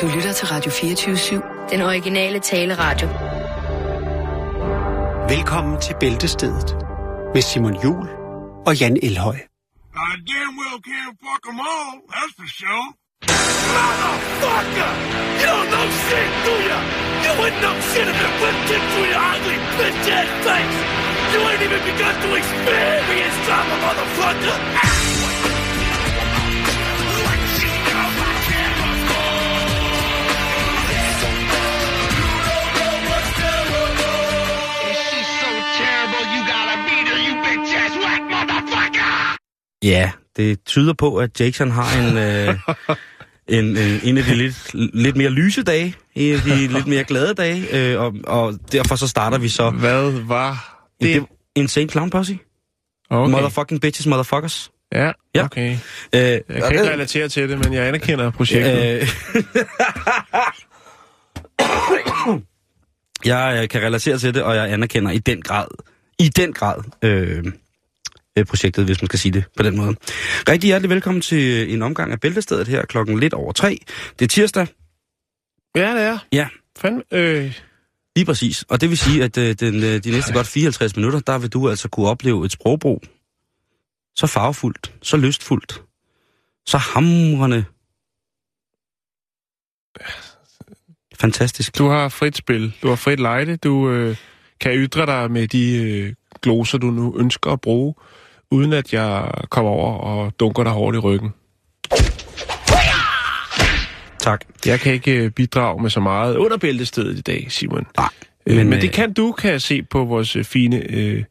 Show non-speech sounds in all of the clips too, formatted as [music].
Du lytter til Radio 24-7. Den originale taleradio. Velkommen til Bæltestedet med Simon Jul og Jan Elhøj. I damn well can't fuck them all, that's for sure. Motherfucker! You don't know shit, do ya? You wouldn't know shit if it whipped into your ugly bitch ass face! You ain't even begun to experience trauma, motherfucker! Ja, det tyder på, at Jackson har en, øh, en, en, en af de lidt, lidt mere lyse dage, en af de [laughs] lidt mere glade dage, øh, og, og derfor så starter vi så Hvad var det? det? Insane Clown Posse. Okay. Motherfucking bitches, motherfuckers. Ja, Ja. okay. Øh, Jeg kan ikke relatere til det, men jeg anerkender projektet. Øh, [laughs] jeg øh, kan relatere til det, og jeg anerkender i den grad, i den grad, øh, øh, projektet, hvis man skal sige det på den måde. Rigtig hjertelig velkommen til en omgang af Bæltestedet her klokken lidt over tre. Det er tirsdag. Ja, det er. Ja, Fand, øh, lige præcis. Og det vil sige, at øh, den, øh, de næste godt 54 minutter, der vil du altså kunne opleve et sprogbrug. Så farvefuldt, så lystfuldt, så hamrende. Fantastisk. du har frit spil. Du har frit lejde. Du øh, kan ytre dig med de øh, gloser, du nu ønsker at bruge, uden at jeg kommer over og dunker dig hårdt i ryggen. Tak. Jeg kan ikke øh, bidrage med så meget under bæltestedet i dag, Simon. Nej, Øh, men, men, men det øh, kan du, kan jeg se på vores fine... Øh,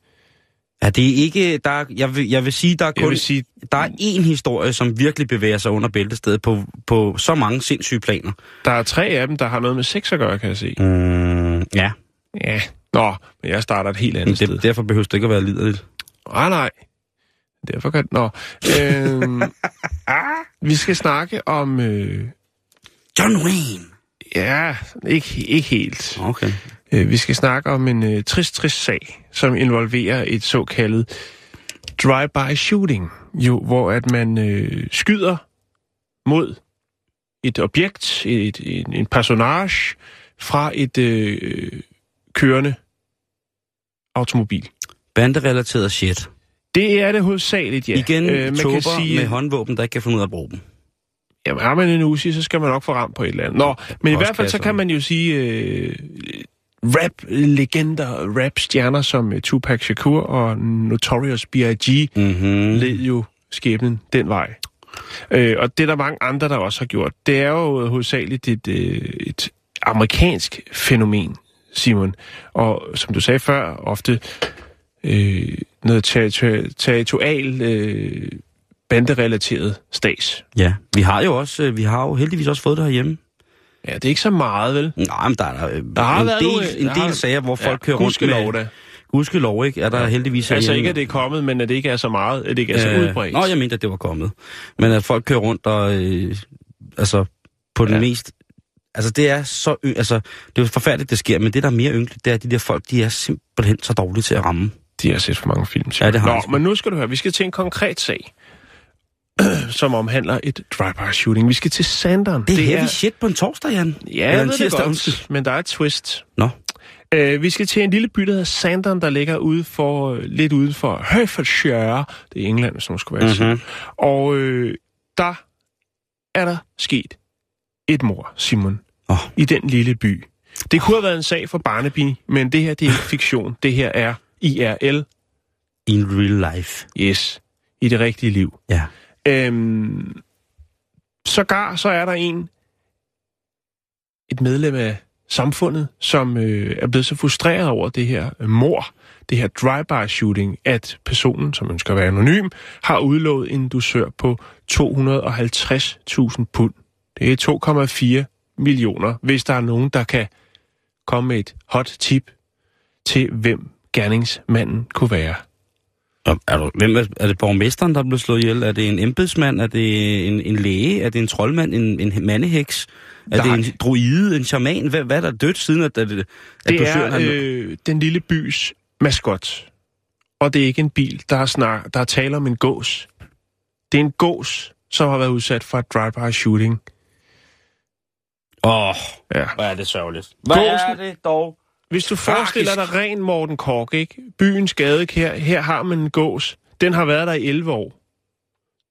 Ja, det er ikke... Der er, jeg, vil, jeg vil sige, der er jeg kun... vil sige, Der er én historie, som virkelig bevæger sig under bæltestedet på, på så mange sindssyge planer. der er tre af dem, der har noget med sex at gøre, kan jeg se. Mm, ja, Ja. Nå, men jeg starter et helt andet sted. det, derfor behøver det ikke at være liderligt. Nej, nej. Derfor kan... Nå. Øhm, vi skal snakke om... Øh, John Wayne! ja, ikke, ikke helt. Okay. Øh, vi skal snakke om en øh, trist, trist sag, som involverer et såkaldet drive-by shooting. Jo, hvor at man øh, skyder mod et objekt, et, en, en personage fra et øh, kørende automobil. Banderelateret shit. Det er det hovedsageligt, ja. Igen Øh, man tober sige, med håndvåben, der ikke kan finde ud af at bruge dem. Jamen, har man en Uzi, så skal man nok få ramt på et eller andet. Nå, men i hvert fald så kan man jo sige, øh, rap-legender, rap-stjerner som øh, Tupac Shakur og Notorious B.I.G. Mm-hmm. led jo skæbnen den vej. Øh, og det er der mange andre, der også har gjort. Det er jo hovedsageligt et, øh, et amerikansk fænomen, Simon. Og som du sagde før, ofte øh, noget territori- territorial øh, banderelateret stats. Ja, vi har jo også, øh, vi har jo heldigvis også fået det herhjemme. Ja, det er ikke så meget, vel? Nej, men der er der, Der har en, været del, en del har- sager, hvor folk ja, kører rundt med... da. Gudskelov, ikke? Er der ja. heldigvis Altså ikke, at det er kommet, men at det ikke er så meget, at det ikke er så Øh, udbredt. Nå, jeg mente, at det var kommet. Men at folk kører rundt og... Øh, altså, på den Ja. mest... Altså, det er så... Altså, det er jo forfærdeligt, det sker, men det, der er mere ynkeligt, det er, at de der folk, de er simpelthen så dårlige til at ramme. De har set for mange film. Ja, det har Nå, men nu skal du høre, vi skal til en konkret sag, [clears throat] som omhandler et drive-by shooting. Vi skal til Sanderen. Det er heavy er... shit på en torsdag, Jan. Ja, Eller jeg en ved det godt, undskyld. men der er et twist. Nå. Uh, vi skal til en lille by, der hedder Sandern, der ligger ude for, uh, lidt uden for Herefordshire. Det er England, hvis man skulle være Mhm. mm-hmm. Og uh, der er der sket et mor, Simon, Åh. i den lille by. Det kunne have været en sag for Barnaby, men det her det er ikke fiktion. Det her er IRL, In real life. yes, i det rigtige liv. Ja. Øhm, sågar så er der en, et medlem af samfundet, som øh, er blevet så frustreret over det her øh, mor, det her drive-by shooting, at personen, som ønsker at være anonym, har udlovet en dusør på 250.000 pund. Det er 2,4 millioner, hvis der er nogen, der kan komme med et hot tip til, hvem gerningsmanden kunne være. Er, du, hvem er, er det borgmesteren, der er blevet slået ihjel? Er det en embedsmand? Er det en, en læge? Er det en troldmand? En, en mandeheks? Er Nej. det en druide? En shaman? Hvad, hvad er der dødt siden, at, at, at Det dusøren er har- øh, den lille bys maskot. Og det er ikke en bil, der er, snak, der er tale om en gås. Det er en gås, som har været udsat for et drive-by shooting. Åh, oh, Ja. hvor er det sørgeligt. Hvad Gåsen- er det dog? Hvis du forestiller dig ren Morten Kork, ikke? Byens gadekær, her har man en gås. Den har været der i 11 år.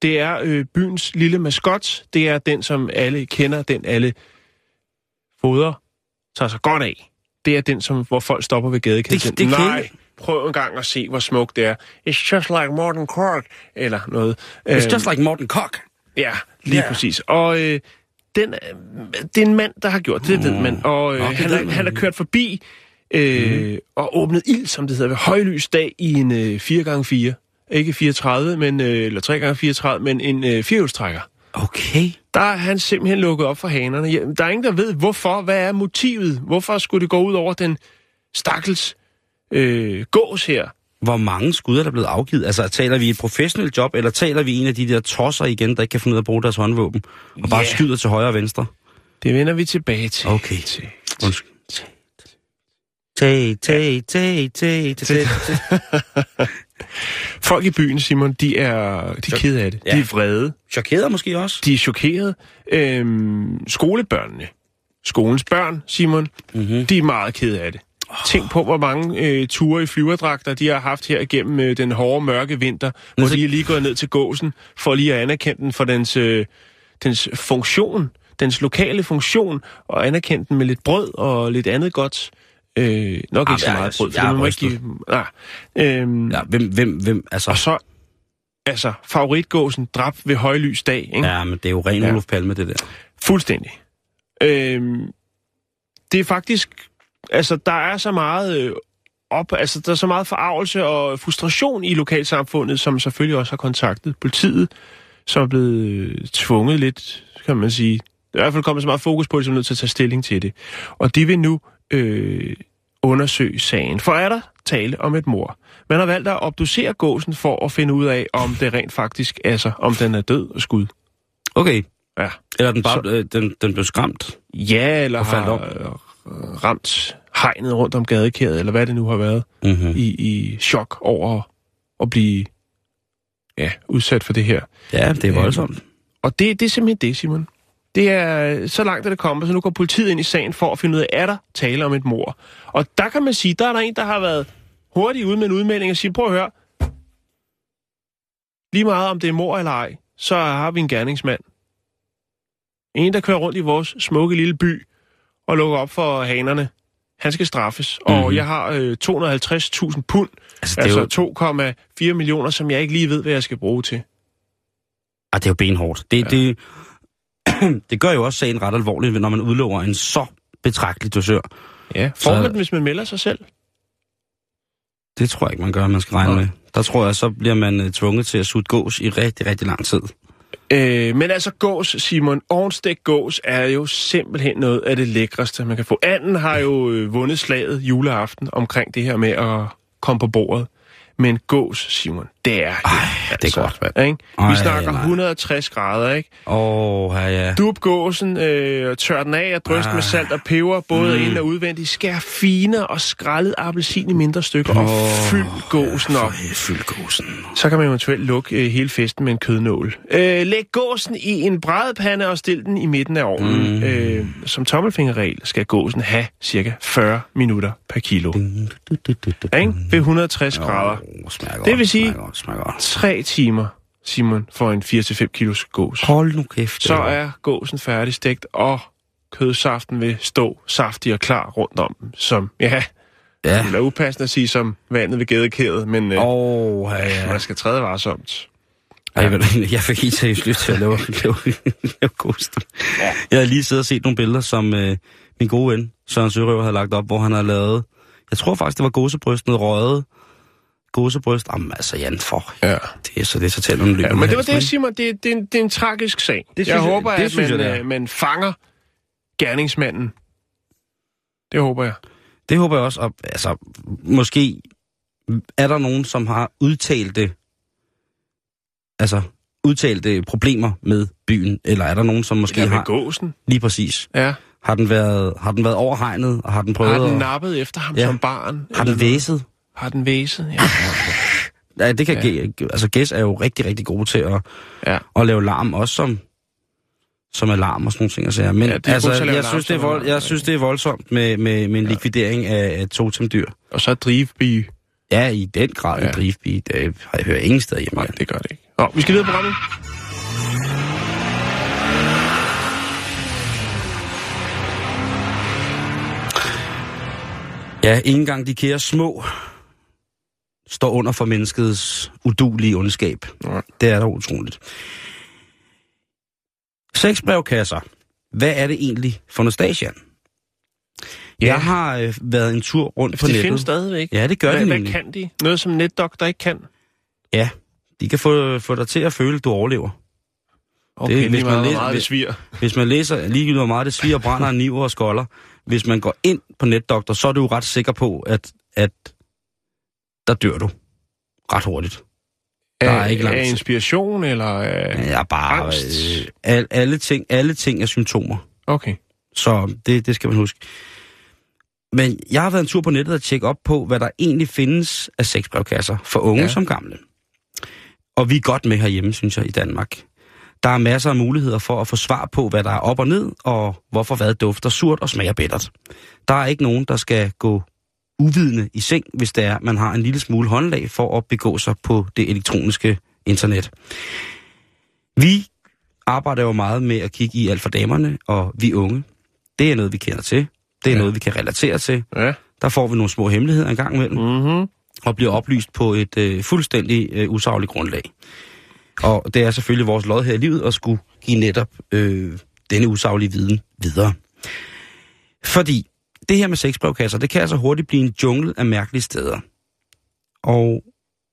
Det er øh, byens lille maskot. Det er den, som alle kender, den alle foder tager sig godt af. Det er den, som, hvor folk stopper ved gadekæden. Det- det kan Nej, ikke- prøv en gang at se, hvor smukt det er. It's just like Morten Kork, eller noget. It's just like Morten Koch. Ja, lige yeah. præcis. Og øh, den, øh, det er en mand, der har gjort det, det ved man. Og øh, det han, er, han er kørt forbi øh, mm. og åbnet ild, som det hedder, ved højlys dag i en øh, 4x4. Ikke 34, men, øh, eller 3x34, men en øh, firehjulstrækker. Okay. Der er han simpelthen lukket op for hanerne. Ja, Der er ingen, der ved, hvorfor. Hvad er motivet? Hvorfor skulle det gå ud over den stakkels øh, gås her? Hvor mange skud er der blevet afgivet? Altså, taler vi et professionelt job, eller taler vi en af de der tosser igen, der ikke kan finde ud af at bruge deres håndvåben, og bare Ja. skyder til højre og venstre? Det vender vi tilbage til. Okay. til. Undskyld. Tag, tag, tag, tag. [laughs] Folk i byen, Simon, de er, de er kede af det. Ja. De er vrede. Chokeret måske også? De er chokeret. Øhm, skolebørnene, skolens børn, Simon, Mm-hmm. de er meget kede af det. Tænk på, hvor mange øh, ture i flyverdragter, de har haft her igennem øh, den hårde, mørke vinter, hvor så- de er lige gået ned til gåsen, for lige at anerkende den for dens, øh, dens funktion, dens lokale funktion, og anerkende den med lidt brød og lidt andet godt. Øh, nok Ah, ikke så meget brød, for det må man ikke give... Nej. Øhm, Ja, hvem, hvem, hvem, altså... Og så, altså, favoritgåsen dræbt ved højlys dag, ikke? Ja, men det er jo ren Ja. Olof Palme, det der. Fuldstændig. Øhm, det er faktisk... Altså, der er så meget øh, op... Altså, der er så meget forarvelse og frustration i lokalsamfundet, som selvfølgelig også har kontaktet politiet, som er blevet øh, tvunget lidt, kan man sige. Der er i hvert fald kommet så meget fokus på det, som er nødt til at tage stilling til det. Og de vil nu øh, undersøge sagen. For er der tale om et mor? Man har valgt at obducere gåsen for at finde ud af, om det rent faktisk er så, om den er død og skud. Okay. Ja. Eller den, bare, øh, den, den blev skræmt. Ja, eller Og faldt har op. øh, ramt hegnet rundt om gadekæret, eller hvad det nu har været, Mm-hmm. i, i chok over at blive ja, udsat for det her. Ja, det er voldsomt. Og det, det er simpelthen det, Simon. Det er så langt, at det kommer, så nu går politiet ind i sagen for at finde ud af, er der tale om et mor? Og der kan man sige, der er der en, der har været hurtig ude med en udmelding og siger, prøv at høre, lige meget om det er mor eller ej, så har vi en gerningsmand. En, der kører rundt i vores smukke lille by og lukker op for hanerne. Han skal straffes, og Mhm. jeg har øh, 250.000 pund, Altså, er, jo, altså 2,4 millioner, som jeg ikke lige ved, hvad jeg skal bruge til. ah, det er jo benhårdt. Det, ja. det, [clears throat] det gør jo også sagen ret alvorligt, når man udlover en så betragtelig dosør. Ja, får Så- man den, hvis man melder sig selv? Det tror jeg ikke, man gør, man skal regne Nej. med. Der tror jeg, så bliver man uh, tvunget til at sutte gås i rigtig, rigtig lang tid. Øh, men altså gås, Simon, ovnstik gås er jo simpelthen noget af det lækreste, man kan få. Anden har jo øh, vundet slaget juleaften omkring det her med at komme på bordet. Men gås, Simon, det er Ej, det er godt, mand. Ikke? Ej, Vi snakker nej. 160 grader, ikke? Åh, oh, ja, ja. Dub gåsen, øh, tør den af og dryst Ah. med salt og peber, både Mm. ind- og udvendigt. Skær fine og skrællet appelsin i mindre stykker, og Åh, fyld gåsen op. Ja, fyld gåsen. Så kan man eventuelt lukke øh, hele festen med en kødnål. Øh, læg gåsen i en brædepande og stil den i midten af ovnen. Mm. Øh, som tommelfingerregel skal gåsen have cirka 40 minutter per kilo. Ikke? Ved 160 grader. Oh, Det vil sige- godt, smager godt. 3 timer, Simon, for en 4-5 kilos gås. Hold nu kæft. Så er gåsen færdigstegt, og kødsaften vil stå saftig og klar rundt om. Som, ja, Ja. det er upassende at sige som vandet ved gædekædet, men øh, Åh, oh, ja, ja. man skal træde varsomt. Ej, jeg, ved- jeg fik helt seriøst lyst til at lave, [laughs] lave, lave. Ja. Jeg har lige siddet og set nogle billeder, som øh, min gode ven, Søren Sørøver, havde lagt op, hvor han har lavet... Jeg tror faktisk, det var gåsebryst, noget røget gåsebryst. Jamen altså, Jan, for Ja. det er så det så talt om Ja, men det var det, Simon. Det, det, er en, det er en tragisk sag. Det jeg synes jeg- håber, det at synes man, jeg, øh, man fanger gerningsmanden. Det håber jeg. Det håber jeg også. Og, altså, måske er der nogen, som har udtalt det, altså udtalte problemer med byen, eller er der nogen, som måske Ja, har... gåsen. Lige præcis. Ja. Har den været, har den været overhegnet, og har den prøvet Har den nappet efter ham Ja. som barn? Har den væset? Har den væset? Ja. [laughs] Ja, det kan Ja. ja. altså Gæs er jo rigtig, rigtig gode til at, ja. at lave larm, også som, som alarm og sådan nogle ting. Altså, men Ja, ja, altså, jeg, alarm synes, det er vold, jeg synes, det er voldsomt med, med, med en likvidering af et totemdyr. Og så drivby. Ja, i den grad Ja. en drivbi. Det har jeg hørt ingen steder hjemme. Nej, det gør det ikke. Nå, vi skal videre på programmet. Ja, ikke engang de kære små står under for menneskets udulige ondskab. Nej. Det er da utroligt. Sexbrevkasser. Hvad er det egentlig for Nostasian? Ja. Jeg har øh, været en tur rundt på de nettet. findes stadigvæk. Ja, det gør hvad, de hvad nemlig. kan de? Noget, som NetDoctor ikke kan? Ja, de kan få, få dig til at føle, at du overlever. Okay, Det- det, hvis man meget, læser- det hvis- sviger. Hvis man læser ligegyldigt, hvor meget det sviger, brænder, niver og skolder, hvis man går ind på NetDoktor, så er du jo ret sikker på, at, at der dør du ret hurtigt. Der er ikke langt. Af inspiration, eller... af- Ja, bare Angst. øh, al, alle, ting, alle ting er symptomer. Okay. Så det, det skal man huske. Men jeg har været en tur på nettet og tjekke op på, hvad der egentlig findes af sexbrevkasser for unge. Ja. som gamle. Og vi er godt med herhjemme, synes jeg, i Danmark. Der er masser af muligheder for at få svar på, hvad der er op og ned, og hvorfor hvad dufter surt og smager bittert. Der er ikke nogen, der skal gå uvidende i seng, hvis det er, man har en lille smule håndlag for at begå sig på det elektroniske internet. Vi arbejder jo meget med at kigge i alt for damerne og vi unge. Det er noget, vi kender til. Det er ja. Noget, vi kan relatere til. Ja. Der får vi nogle små hemmeligheder en gang imellem, mm. Mm-hmm. og bliver oplyst på et øh, fuldstændig øh, usagligt grundlag. Og det er selvfølgelig vores lod her i livet at skulle give netop øh, denne usaglige viden videre. Fordi det her med sexbrevkasser, det kan altså hurtigt blive en jungle af mærkelige steder. Og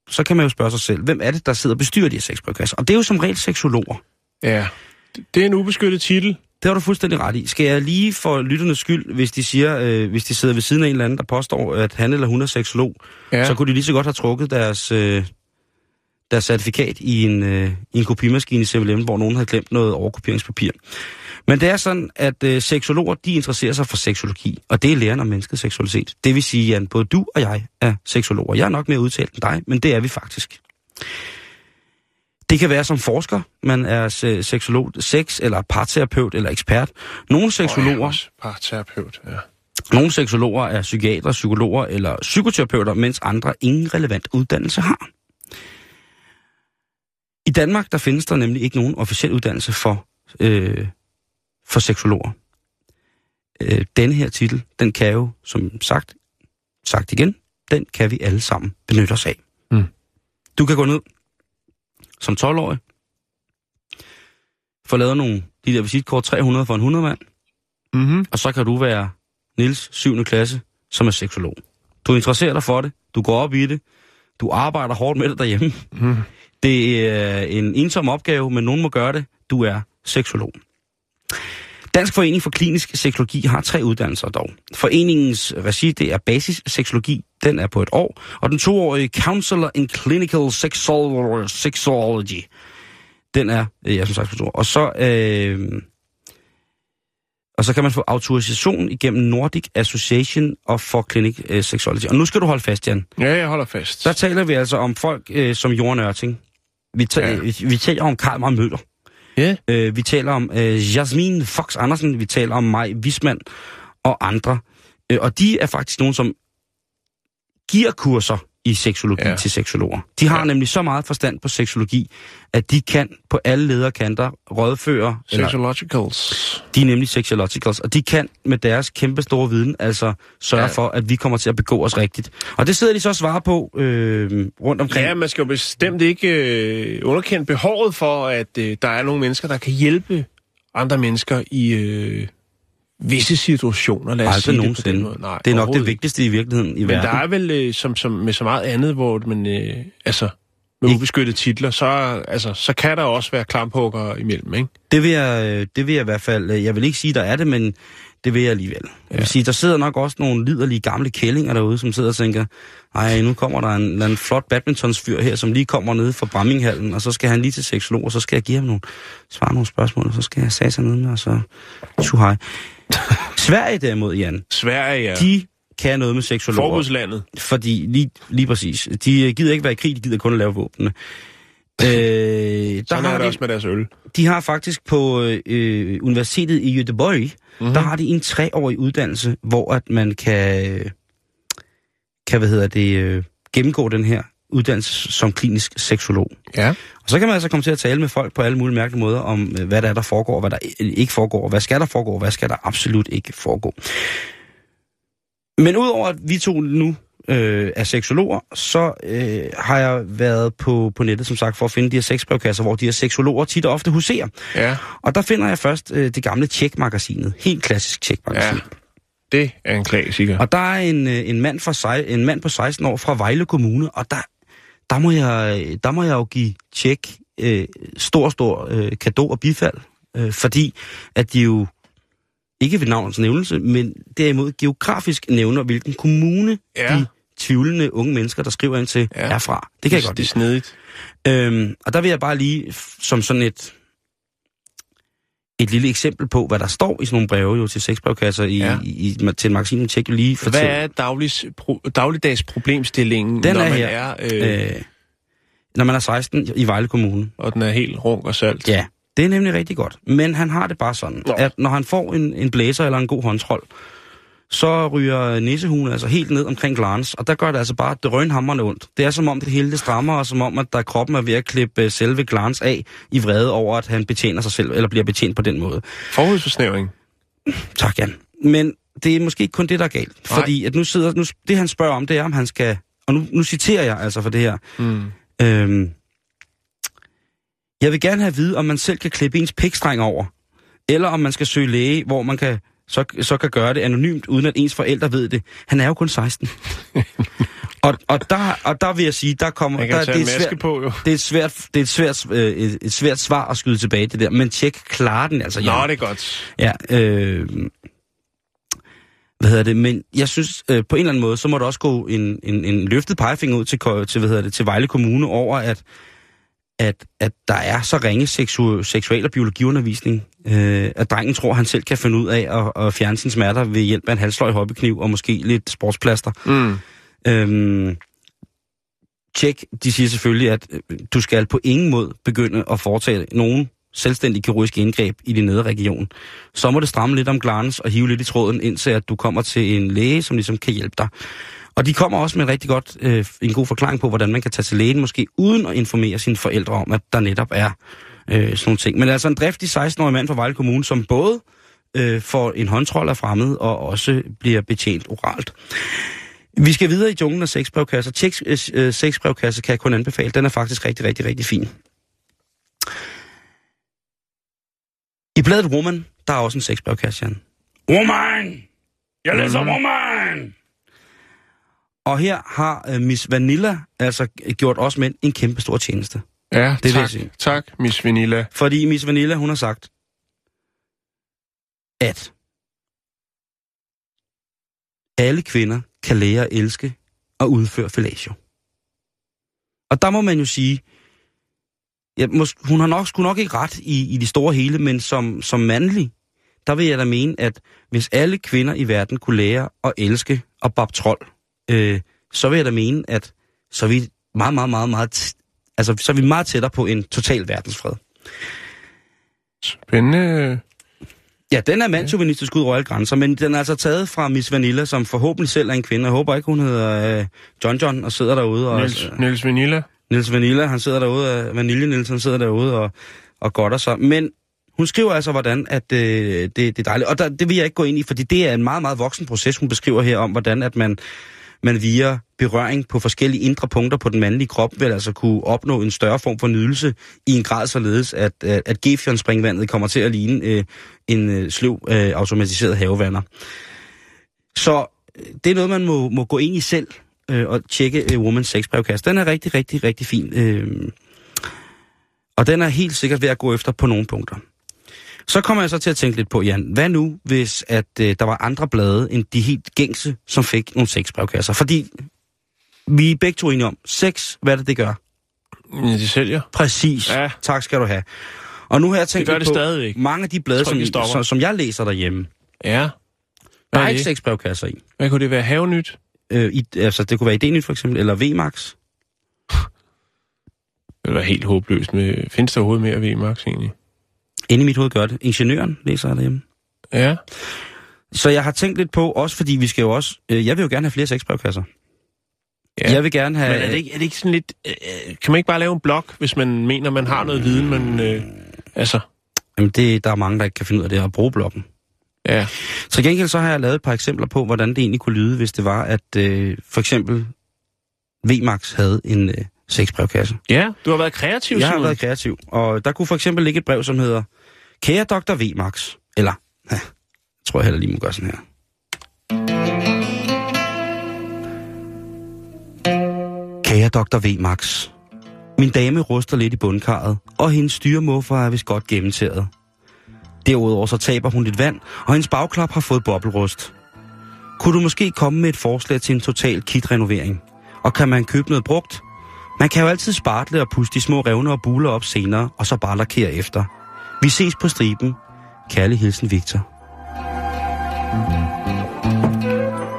så kan man jo spørge sig selv, hvem er det, der sidder og bestyrer de her sexbrevkasser? Og det er jo som regel seksologer. Ja. Det- er en ubeskyttet titel. Det har du fuldstændig ret i. Skal jeg lige for lytternes skyld, hvis de siger, øh, hvis de sidder ved siden af en eller anden, der påstår, at han eller hun er seksolog. Ja. så kunne de lige så godt have trukket deres, øh, deres certifikat i en, øh, i en kopimaskine i 7 hvor nogen havde glemt noget overkopieringspapir. Men det er sådan, at øh, seksologer, de interesserer sig for seksologi, og det er læren om menneskets seksualitet. Det vil sige, at både du og jeg er seksologer. Jeg er nok mere udtalt end dig, men det er vi faktisk. Det kan være som forsker, man er se- seksolog, sex- eller parterapeut eller ekspert. Nogle seksologer, Oh, parterapeut, ja. nogle seksologer er psykiater, psykologer eller psykoterapeuter, mens andre ingen relevant uddannelse har. I Danmark der findes der nemlig ikke nogen officiel uddannelse for, øh, for seksologer. Øh, denne her titel, den kan jo, som sagt, sagt igen, den kan vi alle sammen benytte os af. Mm. Du kan gå ned som 12-årig, få lavet nogle, de der visitkort 300 for en 100 mand, Mm-hmm. og så kan du være Nils 7. klasse, som er seksolog. Du interesserer dig for det, du går op i det, du arbejder hårdt med det derhjemme. Mm. Det er en ensom opgave, men nogen må gøre det. Du er seksolog. Dansk Forening for Klinisk Seksologi har tre uddannelser dog. Foreningens regi, det er basisseksologi, den er på et år, og den toårige Counselor in Clinical Sexol- Sexology, den er, øh, ja, som sagt, på to år. Og så, øh, og så kan man få autorisation igennem Nordic Association of for Clinic øh, Sexology. Og nu skal du holde fast, Jan. Ja, jeg holder fast. Der taler vi altså om folk øh, som Jorden Ørting. Vi, ta- Ja. vi, vi taler om Karl Møller. Ja. Øh, vi taler om øh, Jasmine Fox Andersen. Vi taler om Maj Wisman og andre. Øh, og de er faktisk nogen, som giver kurser i seksologi ja. Til seksologer. De har ja. Nemlig så meget forstand på seksologi, at de kan på alle lederkanter rådføre, eller Sexologicals. de er nemlig sexologicals, og de kan med deres kæmpe store viden altså sørge. Ja. for, at vi kommer til at begå os rigtigt. Og det sidder de så og svarer på øh, rundt omkring. Ja, man skal jo bestemt ikke øh, underkende behovet for, at øh, der er nogle mennesker, der kan hjælpe andre mennesker i øh, visse situationer. Lad os Aldrig sige nogensinde. det på den måde. Nej, det er nok det vigtigste i virkeligheden i Men verden. der er vel, øh, som, som, med så meget andet, hvor man, øh, altså, med Ikke- ubeskyttede titler, så, altså, så kan der også være klamphugger imellem, ikke? Det vil, jeg, øh, det vil jeg i hvert fald, øh, jeg vil ikke sige, der er det, men det vil jeg alligevel. Jeg vil Ja. sige, der sidder nok også nogle liderlige gamle kællinger derude, som sidder og tænker, ej, nu kommer der en, en flot badmintonsfyr her, som lige kommer ned fra Bramminghallen, og så skal han lige til seksolog, og så skal jeg give ham nogle, svare nogle spørgsmål, og så skal jeg sige sig ned med, og så tju hej. Sverige derimod, Jan, Sverige, ja. de kan noget med seksologer. Forbudslandet. Fordi, lige, lige præcis, de gider ikke være i krig, de gider kun at lave våbnene. Øh, [laughs] der Sådan har er det de, også med deres øl. de har faktisk på øh, universitetet i Göteborg, mm-hmm. der har de en treårig uddannelse, hvor at man kan, kan hvad hedder det, øh, gennemgå den her uddannelse som klinisk seksolog. Ja. Og så kan man altså komme til at tale med folk på alle mulige mærkelige måder om, øh, hvad der er, der foregår, hvad der ikke foregår, hvad skal der foregå, og hvad skal der absolut ikke foregå. Men udover at vi to nu øh, er seksologer, så øh, har jeg været på, på nettet, som sagt, for at finde de her sexbrevkasser, hvor de her seksologer tit og ofte huserer. Ja, Og der finder jeg først øh, det gamle Tjek-magasinet. Helt klassisk Tjek-magasin. ja. Det er en klassiker. Og der er en, øh, en, mand fra, en mand på 16 år fra Vejle Kommune, og der, der, må, jeg, der må jeg jo give tjek øh, stor, stor øh, kado og bifald, øh, fordi at de jo ikke ved navnets nævnelse, men derimod geografisk nævner, hvilken kommune Ja. de tvivlende unge mennesker, der skriver ind til, Ja. er fra. Det kan jeg godt Det er lide. snedigt. Øhm, og der vil jeg bare lige, som sådan et, et lille eksempel på, hvad der står i sådan nogle breve jo til sexbrevkasser i, Ja. i, i, til magasin Tjek lige Hvad fortælle. er dagligs, pro, dagligdags problemstillingen, Den når er man her. er, øh, Øh, når man er 16 i Vejle Kommune. og den er helt runk og salt? Ja, det er nemlig rigtig godt. Men han har det bare sådan, Nå. at når han får en, en blæser eller en god håndtrol, så ryger nissehulen altså helt ned omkring glans, og der gør det altså bare drønhammerende ondt. Det er som om det hele det strammer, og som om at der kroppen er ved at klippe øh, selve glans af i vrede over, at han betjener sig selv, eller bliver betjent på den måde. Forhudsforsnævring. [laughs] Tak, Jan. Men det er måske ikke kun det, der er galt. Nej. Fordi at nu sidder, nu, det han spørger om, det er, om han skal... Og nu, nu citerer jeg altså for det her. Mm. Øhm, jeg vil gerne have at vide, om man selv kan klippe ens pikstreng over. Eller om man skal søge læge, hvor man kan, så, så kan gøre det anonymt, uden at ens forældre ved det. Han er jo kun 16. [laughs] og, og, der, og der vil jeg sige, der kommer... Der, en det, er maske svært, på, jo. det er et svært, det er et svært, øh, et, et svært svar at skyde tilbage det der. Men tjek, klarer den altså. Nå, Jan. det er godt. Ja, øh, hvad hedder det, men jeg synes, øh, på en eller anden måde, så må der også gå en, en, en løftet pegefinger ud til, til, hvad hedder det, til Vejle Kommune over, at, at, at der er så ringe seksu, seksual- og biologiundervisning, øh, at drengen tror, han selv kan finde ud af at, at fjerne sine smerter ved hjælp af en halvsløj hobbykniv og måske lidt sportsplaster. Mm. Øhm, tjek, de siger selvfølgelig, at øh, du skal på ingen måde begynde at foretage nogen selvstændig kirurgisk indgreb i din nedre region. Så må det stramme lidt om glans og hive lidt i tråden, indtil at du kommer til en læge, som ligesom kan hjælpe dig. Og de kommer også med en rigtig godt, øh, en god forklaring på, hvordan man kan tage til lægen, måske uden at informere sine forældre om, at der netop er øh, sådan nogle ting. Men altså en driftig 16-årig mand fra Vejle Kommune, som både øh, får en håndtrol af fremmed, og også bliver betjent oralt. Vi skal videre i junglen af sexbrevkasser. Tjek øh, øh, sexbrevkasse kan jeg kun anbefale. Den er faktisk rigtig, rigtig, rigtig fin. I bladet Woman, der er også en sexbrevkasse, Jan. Woman! Jeg læser Mhm. Og her har øh, Miss Vanilla altså gjort os mænd en kæmpe stor tjeneste. Ja, vil jeg tak. sige. Tak, Miss Vanilla. Fordi Miss Vanilla, hun har sagt, at alle kvinder kan lære at elske og udføre fellatio. Og der må man jo sige, ja, mås- hun har nok, skulle nok ikke ret i, i det store hele, men som, som mandlig, der vil jeg da mene, at hvis alle kvinder i verden kunne lære at elske og bab trold, øh, så vil jeg da mene, at så er vi meget, meget, meget, meget, altså, så er vi meget tættere på en total verdensfred. Spændende. Ja, den er mandsjuvenistisk ud alle grænser, men den er altså taget fra Miss Vanilla, som forhåbentlig selv er en kvinde. Jeg håber ikke, hun hedder øh, John John og sidder derude. Og, Niels, Niels Vanilla. Niels Vanilla, han sidder derude, og Vanille Niels, han sidder derude og, og godter sig. Men hun skriver altså, hvordan at, øh, det, det er dejligt. Og der, det vil jeg ikke gå ind i, fordi det er en meget, meget voksen proces, hun beskriver her om, hvordan at man, man via berøring på forskellige indre punkter på den mandlige krop vil altså kunne opnå en større form for nydelse i en grad således, at, at, at Gefjernspringvandet kommer til at ligne øh, en øh, sløv øh, automatiseret havevander. Så øh, det er noget, man må, må gå ind i selv øh, og tjekke øh, Woman's Sex brevkasse. Den er rigtig, rigtig, rigtig fin. Øh, og den er helt sikkert ved at gå efter på nogle punkter. Så kommer jeg så til at tænke lidt på, Jan, hvad nu, hvis at øh, der var andre blade end de helt gængse, som fik nogle sexbrevkasser? Fordi vi er begge to enige om, sex, hvad er det, det gør? Ja, de sælger. Præcis. Ja. Tak skal du have. Og nu har jeg tænkt Det gør det på stadigvæk. mange af de blade, Jeg tror som, som, som jeg læser derhjemme. Ja. Der Hvad er er ikke sexbrevkasser i. Hvad kunne det være? Havenyt? Øh, i altså, det kunne være Idényt for eksempel, eller VMAX. Det var helt håbløst. Med, findes der overhovedet mere VMAX egentlig? Inde i mit hoved gør det. Ingeniøren læser jeg derhjemme. Ja. Så jeg har tænkt lidt på, også fordi vi skal jo også... Øh, jeg vil jo gerne have flere sexbrevkasser. ja. Jeg vil gerne have... Men er det, ikke, er det ikke sådan lidt... Øh, kan man ikke bare lave en blog, hvis man mener, man har noget viden, men... Øh, altså... Jamen, det, der er mange, der ikke kan finde ud af det at bruge bloggen. Ja. Til gengæld så har jeg lavet et par eksempler på, hvordan det egentlig kunne lyde, hvis det var, at øh, for eksempel VMAX havde en øh, sexbrevkasse. Ja, du har været kreativ, Jeg har Simon. været kreativ, og der kunne for eksempel ligge et brev, som hedder Kære Dr. VMAX. Eller, ja, jeg tror jeg heller lige må gøre sådan her. Kære Dr. VMAX. Min dame ruster lidt i bundkarret, og hendes styremuffer er vist godt gennemtaget. Derudover så taber hun lidt vand, og hendes bagklap har fået bobbelrust. Kunne du måske komme med et forslag til en total kit-renovering? Og kan man købe noget brugt? Man kan jo altid spartle og puste de små revner og buler op senere, og så bare lakere efter. Vi ses på striben. Kærlig hilsen, Victor.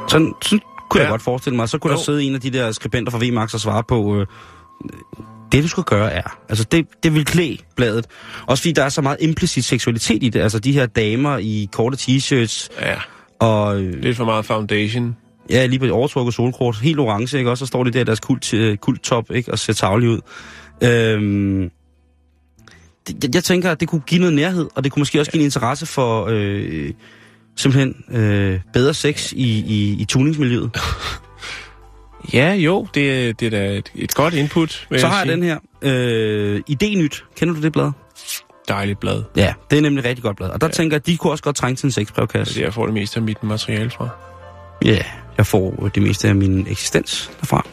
Sådan, sådan kunne ja. Jeg godt forestille mig. Så kunne jo. der sidde en af de der skribenter fra VMAX og svare på, øh, det du skal gøre er, altså det, det vil klæde bladet. Også fordi der er så meget implicit seksualitet i det. Altså de her damer i korte t-shirts Ja, og øh, lidt for meget foundation. Ja, lige på et overtrukket solkort, helt orange, ikke? Og så står de der deres kult, øh, kulttop, ikke? Og ser tavlige ud. Øhm, det, jeg- jeg tænker, at det kunne give noget nærhed, og det kunne måske også give en interesse for øh, simpelthen øh, bedre sex i, i, i tuningsmiljøet. [laughs] Ja, jo, det, er- det er da et, et godt input. Så har jeg sige. den her. Øh, Idé-nyt. Kender du det blad? Dejligt blad. Ja, det er nemlig et rigtig godt blad. Og der ja. Tænker jeg, at de kunne også godt trænge til en Det er sexbrevkasse. jeg får det meste af mit materiale fra. Ja, jeg får det meste af min eksistens derfra.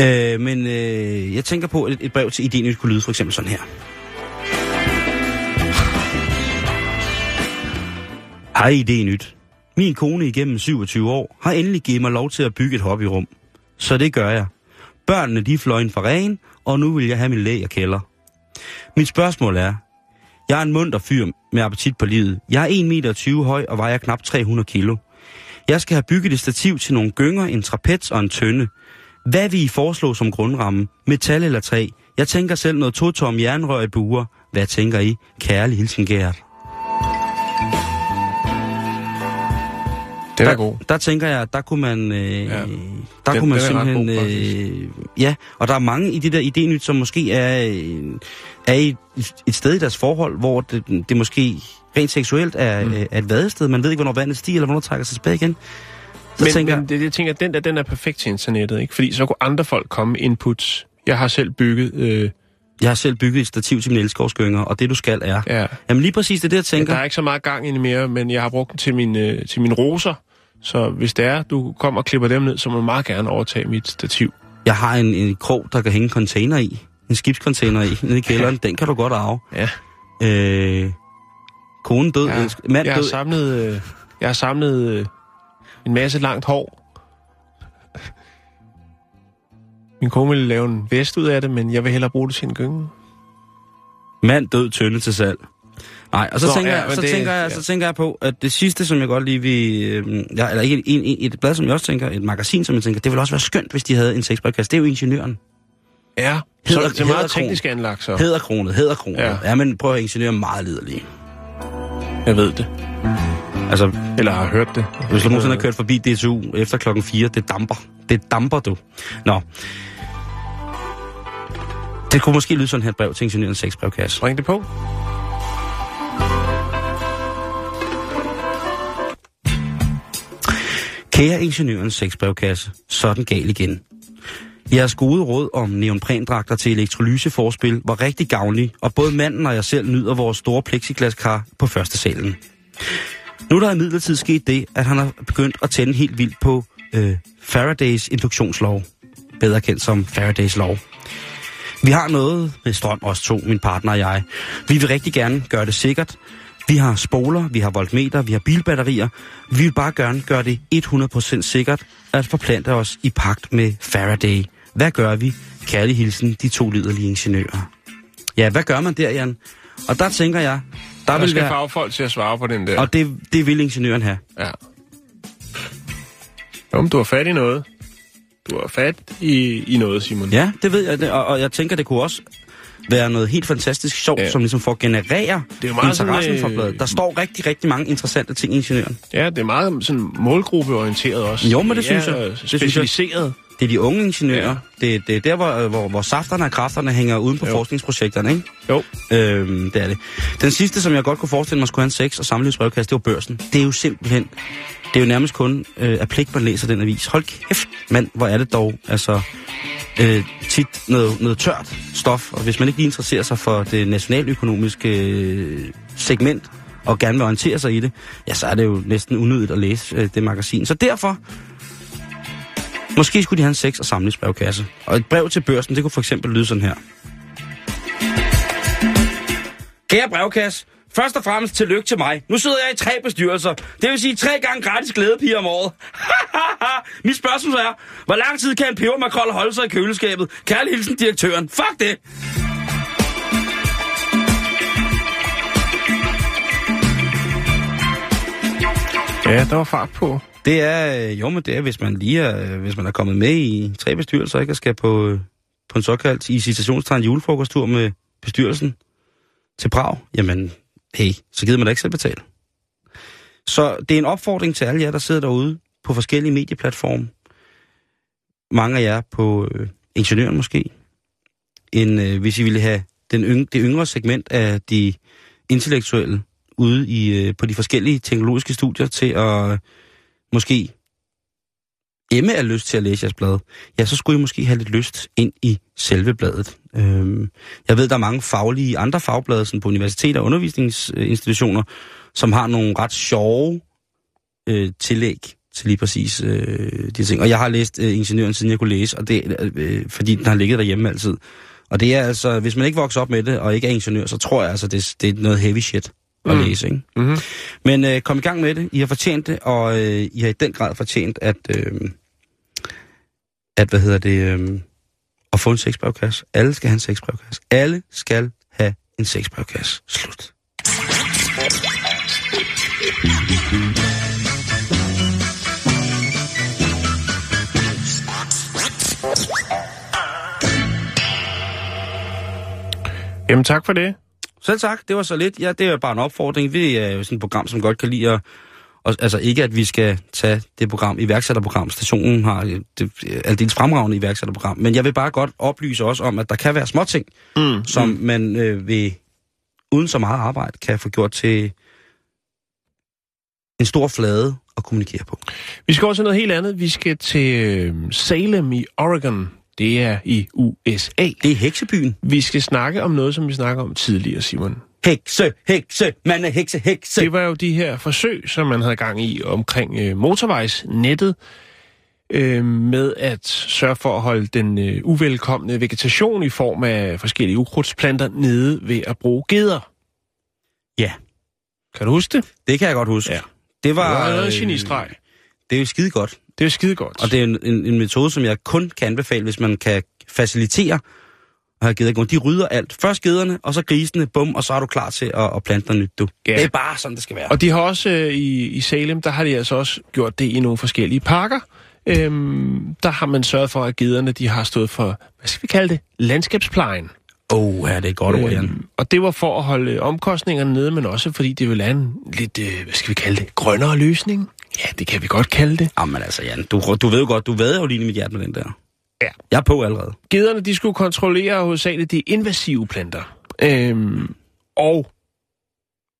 Øh, men øh, jeg tænker på, at et, et brev til ideen kunne lyde for eksempel sådan her. Hej Idényt. Min kone igennem 27 år har endelig givet mig lov til at bygge et hobbyrum. Så det gør jeg. Børnene de fløj ind for ren, og nu vil jeg have min læg og kælder. Mit spørgsmål er, jeg er en munter fyr med appetit på livet. Jeg er 1,20 meter høj og vejer knap 300 kilo. Jeg skal have bygget et stativ til nogle gynger, en trapez og en tønde. Hvad vil I foreslå som grundramme? Metal eller træ? Jeg tænker selv noget to-tom jernrør i buer. Hvad tænker I? Kærlig hilsen, Gert. Den er god. Der tænker jeg, der kunne man, øh, ja. Der Den- kunne man den simpelthen, god, øh, ja, og der er mange i det der idényt, som måske er, øh, er i et, et sted i deres forhold, hvor det, det måske rent seksuelt er, mm. er et vadested. Man ved ikke, hvornår vandet stiger, eller hvornår det trækker sig tilbage igen. Så Men, tænker men det, jeg tænker, at den der, den er perfekt til internettet, ikke? Fordi så kunne andre folk komme med inputs. Jeg har selv bygget... Øh, jeg har selv bygget et stativ til mine elskovsgynger, og det du skal er. ja, Jamen lige præcis det det, jeg Ja, tænker. der er ikke så meget gang i mere, men jeg har brugt den til, min, øh, til mine roser. Så hvis det er, du kommer og klipper dem ned, så må du meget gerne overtage mit stativ. Jeg har en, en krog, der kan hænge en container i. En skibscontainer i, nede i kælderen. Den kan du godt arve. Ja. Øh, konen død, Ja, ja. mand Jeg har samlet, øh, jeg har samlet øh, en masse langt hår. Min kone ville lave en vest ud af det, men jeg vil hellere bruge det til en gynge. Mand død tønde til salg. Nej, og så, Nå, tænker, ja, jeg, så, det- tænker jeg, ja. så tænker jeg på, at det sidste, som jeg godt lige vil... Øh, ja, eller ikke en, en, et blad, som jeg også tænker, et magasin, som jeg tænker, det ville også være skønt, hvis de havde en sexbrevkasse. Det er jo ingeniøren. Ja, Heder- så det er meget hæderkron. teknisk anlagt, så. Hæderkronet, hæderkronet. Ja. Ja. men prøv at ingeniøren meget liderlig. Jeg ved det. Altså, Eller har hørt det. hvis du nogensinde har kørt forbi DSU efter klokken 4, det damper. Det damper, du. Nå. Det kunne måske lyde sådan her brev til ingeniørens sexbrevkasse. Ring det på. Kære ingeniørens sexbrevkasse, så den gal igen. Jeres gode råd om neonprændragter til elektrolyseforspil var rigtig gavnlig, og både manden og jeg selv nyder vores store plexiglaskar på første salen. Nu er der imidlertid sket det, at han har begyndt at tænde helt vildt på øh, Faradays induktionslov, bedre kendt som Faradays lov. Vi har noget med strøm, os to, min partner og jeg. Vi vil rigtig gerne gøre det sikkert. Vi har spoler, vi har voltmeter, vi har bilbatterier. Vi vil bare gerne gøre det 100% sikkert at forplante os i pagt med Faraday. Hvad gør vi? Kærlig hilsen, de to liderlige ingeniører. Ja, hvad gør man der, Jan? Og der tænker jeg, der, Der vil skal være... fagfolk til at svare på den der. Og det, det vil ingeniøren have. Ja. Men du har fat i noget. du har fat i, i noget, Simon. Ja, det ved jeg, og, og jeg tænker, det kunne også være noget helt fantastisk sjovt, Ja. ja. som ligesom får generere Det er meget sådan, interessen for øh, bladet. Der står rigtig, rigtig mange interessante ting i ingeniøren. Ja, det er meget sådan målgruppeorienteret også. Jo, men det synes er, jeg. øh, Det synes jeg. Det er de unge ingeniører. Ja. Det, det er der, hvor, hvor, hvor safterne og kræfterne hænger uden på jo. forskningsprojekterne, ikke? Jo. Øhm, det er det. Den sidste, som jeg godt kunne forestille mig skulle have en sex- og samlivsbrevkast, det var børsen. Det er jo simpelthen... Det er jo nærmest kun øh, af pligt, man læser den avis. Hold kæft, mand, hvor er det dog altså øh, tit noget, noget tørt stof. Og hvis man ikke lige interesserer sig for det nationaløkonomiske øh, segment, og gerne vil orientere sig i det, ja, så er det jo næsten unødigt at læse øh, det magasin. Så derfor Måske skulle de have en sex- og samlingsbrevkasse. Og et brev til børsen, det kunne for eksempel lyde sådan her. Kære brevkasse, først og fremmest tillykke til mig. Nu sidder jeg i tre bestyrelser. Det vil sige tre gange gratis glædepiger om året. [laughs] Mit spørgsmål er, hvor lang tid kan en pebermakrol holde sig i køleskabet? Kærlig hilsen direktøren. Fuck det! Ja, der var fart på. Det er, øh, jo, men det er, hvis man lige er, øh, hvis man er kommet med i tre bestyrelser, ikke, og skal på, øh, på en såkaldt i citationstegn julefrokosttur med bestyrelsen til Prag, jamen, hey, så gider man da ikke selv betale. Så det er en opfordring til alle jer, der sidder derude på forskellige medieplatforme. Mange af jer på øh, Ingeniøren måske. En, øh, hvis I ville have den yng, det yngre segment af de intellektuelle ude i, øh, på de forskellige teknologiske studier til at øh, måske Emme er lyst til at læse jeres blad, ja, så skulle I måske have lidt lyst ind i selve bladet. Øhm, jeg ved, der er mange faglige andre fagblade sådan på universiteter og undervisningsinstitutioner, som har nogle ret sjove øh, tillæg til lige præcis øh, de ting. Og jeg har læst øh, Ingeniøren, siden jeg kunne læse, og det, øh, fordi den har ligget derhjemme altid. Og det er altså, hvis man ikke vokser op med det, og ikke er ingeniør, så tror jeg altså, det, det er noget heavy shit at Mm. læse, ikke? Mm-hmm. Men øh, kom i gang med det. I har fortjent det, og øh, I har i den grad fortjent, at, øh, at hvad hedder det, øh, at få en sexbrevkasse. Alle skal have en sexbrevkasse. Alle skal have en sexbrevkasse. Slut. Jamen, tak for det. Selv tak, det var så lidt. Ja, det er bare en opfordring. Vi er jo sådan et program, som godt kan lide at... Og, altså ikke, at vi skal tage det program, iværksætterprogram. Stationen har øh, det, aldeles fremragende iværksætterprogram. Men jeg vil bare godt oplyse også om, at der kan være småting, Mm. som mm. man øh, ved, uden så meget arbejde kan få gjort til en stor flade at kommunikere på. Vi skal til noget helt andet. Vi skal til øh, Salem i Oregon. Det er i USA. Det er heksebyen. Vi skal snakke om noget, som vi snakker om tidligere, Simon. Hekse, hekse, man er hekse, hekse. Det var jo de her forsøg, som man havde gang i omkring øh, motorvejsnettet, øh, med at sørge for at holde den øh, uvelkomne vegetation i form af forskellige ukrudtsplanter nede ved at bruge geder. Ja. Kan du huske det? Det kan jeg godt huske. Ja. Det var, Det var noget øh, genistreg. Det er jo skide godt. Det er skide godt. Og det er en, en, en metode, som jeg kun kan anbefale, hvis man kan facilitere at have gående. De rydder alt. Først gederne, og så grisene, bum, og så er du klar til at, at plante noget nyt, du. Ja. Det er bare sådan, det skal være. Og de har også øh, i, i Salem, der har de altså også gjort det i nogle forskellige parker. Øhm, der har man sørget for, at gederne de har stået for, hvad skal vi kalde det, landskabsplejen. Åh, oh, ja, det er et godt ord, Jan. Øhm, og det var for at holde omkostningerne nede, men også fordi det ville have en lidt, øh, hvad skal vi kalde det, grønnere løsning. Ja, det kan vi godt kalde det. Jamen altså, Jan, du, du ved jo godt, du ved jo lige mit hjerte med den der. Ja. Jeg er på allerede. Gederne, de skulle kontrollere hovedsageligt de invasive planter. Øhm, og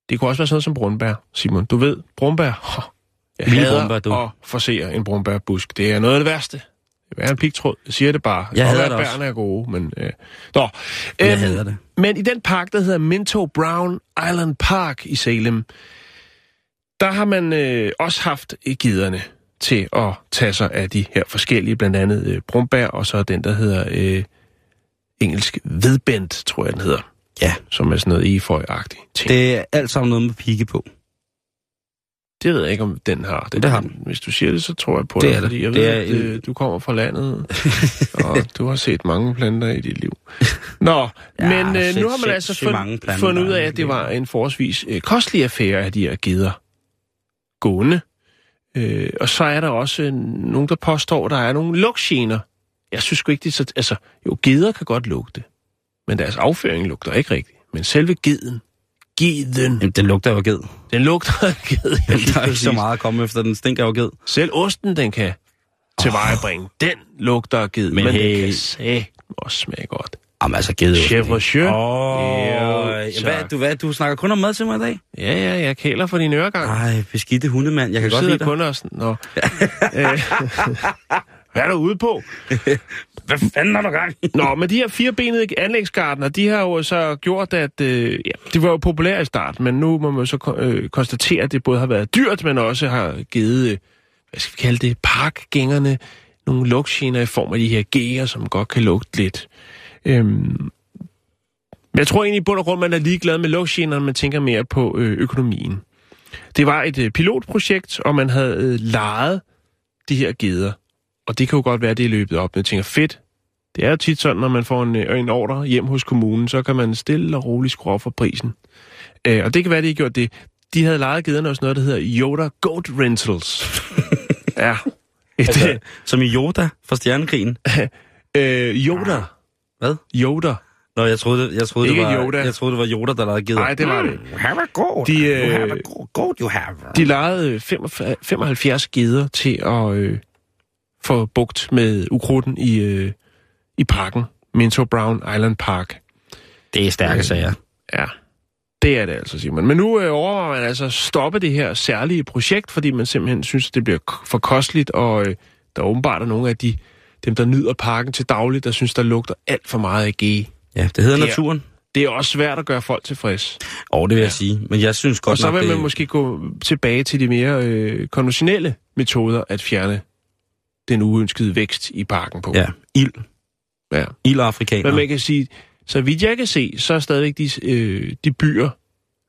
det kunne også være sådan noget som brunbær, Simon. Du ved, brunbær, oh, [laughs] jeg Vilde hader brunbær, du. at forsere en brunbærbusk. Det er noget af det værste. Det er en pigtråd. Jeg siger det bare. Jeg Og hader det også. Er gode, men... Øh. Nå. Jeg Øhm, hader det. Men i den park, der hedder Minto Brown Island Park i Salem, der har man øh, også haft giderne til at tage sig af de her forskellige, blandt andet øh, brumbær, og så den, der hedder øh, engelsk vedbent, tror jeg, den hedder. Ja. Som er sådan noget eføj-agtigt ting. Det... Det er alt sammen noget med pigge på. det ved jeg ikke, om den har. Det har den. Hvis du siger det, så tror jeg på Det det, er det. fordi jeg Det ved, er at en- øh, du kommer fra landet, [laughs] og du har set mange planter i dit liv. Nå, [laughs] Ja, men øh, set nu har man altså fund, planter, fundet ud af, at det var en forholdsvis øh, kostelig affære af de her geder gående. Øh, og så er der også øh, nogen, der påstår, at der er nogle lugtgener. Jeg synes ikke, det er så... Altså, jo, geder kan godt lugte, men deres afføring lugter ikke rigtigt. Men selve geden, geden, Jamen, den lugter jo ged. den lugter af ged. Ja, [laughs] Der er ikke så meget at komme efter, den stinker jo af ged. Selv osten, den kan tilvejebringe. Den lugter af ged, Men men, hey. den kan også smage godt. Jamen altså, ged er jo Chèvre Åh, hvad, du, hvad, du snakker kun om mad til mig i dag? Ja, ja, jeg kæler for din øregang. Ej, beskidte hundemand, jeg kan Du godt lide dig. kun og sådan, Nå. [laughs] Øh, [laughs] Hvad er der ude på? [laughs] Hvad fanden har du gang? Nå, men de her firebenede anlægsgardener, de har jo så gjort, at øh, ja, de var jo populære i starten, men nu må man så øh, konstatere, at det både har været dyrt, men også har givet, øh, hvad skal vi kalde det, parkgængerne nogle lugtgener i form af de her geer, som godt kan lugte lidt. Øhm, jeg tror egentlig i bund og grund, man er ligeglad med lugtgenerne, man tænker mere på øh, økonomien. Det var et øh, pilotprojekt, og man havde øh, lejet de her geder. Og det kan jo godt være, det er løbet op. Men jeg tænker, fedt, det er jo tit sådan, når man får en, øh, en ordre hjem hos kommunen, så kan man stille og roligt skrue op for prisen. Øh, og det kan være, de har gjort det. De havde lejet gederne hos noget, der hedder Yoda Goat Rentals. [laughs] ja. Et, Altså, som i Yoda fra Stjernekrigen. [laughs] øh, Yoda. Hvad? Yoda. Nå, jeg troede, jeg troede, Ikke det var, Yoda. jeg troede, det var Yoda, der lavede geder. Nej, det var det ikke. Have a goat. De, you øh, have a go- goat, you have. De lejede øh, 75 75 geder til at øh, få bugt med ukrudten i, øh, i parken. Minto Brown Island Park. Det er stærke sager. Ja, det er det altså, Simon. Men nu øh, overvejer man altså at stoppe det her særlige projekt, fordi man simpelthen synes, at det bliver for kosteligt, og øh, der er åbenbart er nogle af de, dem, der nyder parken til dagligt, der synes, der lugter alt for meget af ge. Ja, det hedder Det er- naturen. Det er også svært at gøre folk tilfreds. Og det vil jeg sige. Men jeg synes godt Og så nok, vil det... man måske gå tilbage til de mere øh, konventionelle metoder at fjerne den uønskede vækst i parken på. Ja, ild. ja. Ild og afrikaner. Men man kan sige, så vidt jeg kan se, så er stadigvæk de, øh, de byer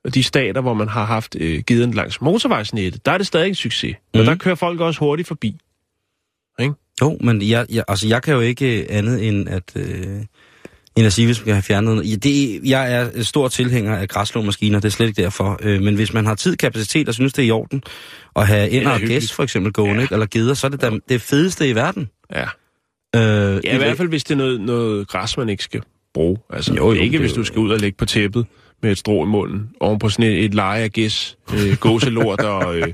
og de stater, hvor man har haft øh, givet langs motorvejsnettet, der er det stadig en succes. Mm. Og Mhm. der kører folk også hurtigt forbi. Jo, men jeg, jeg, altså, jeg kan jo ikke andet end at, øh, end at sige, hvis man kan have fjernet noget. Det, jeg er stor tilhænger af græslåmaskiner, det er slet ikke derfor. Øh, men hvis man har tid, kapacitet og synes, det er i orden, at have ender og gæst for eksempel gående, Ja. ikke, eller geder, så er det da det fedeste i verden. Ja. Øh, ja, i hvert fald hvis det er noget, noget græs, man ikke skal bruge. Altså, Jo, jo, ikke hvis du skal ud og lægge på tæppet med et strå i munden, oven på sådan et, et leje af gæs, øh, gåselort og, øh,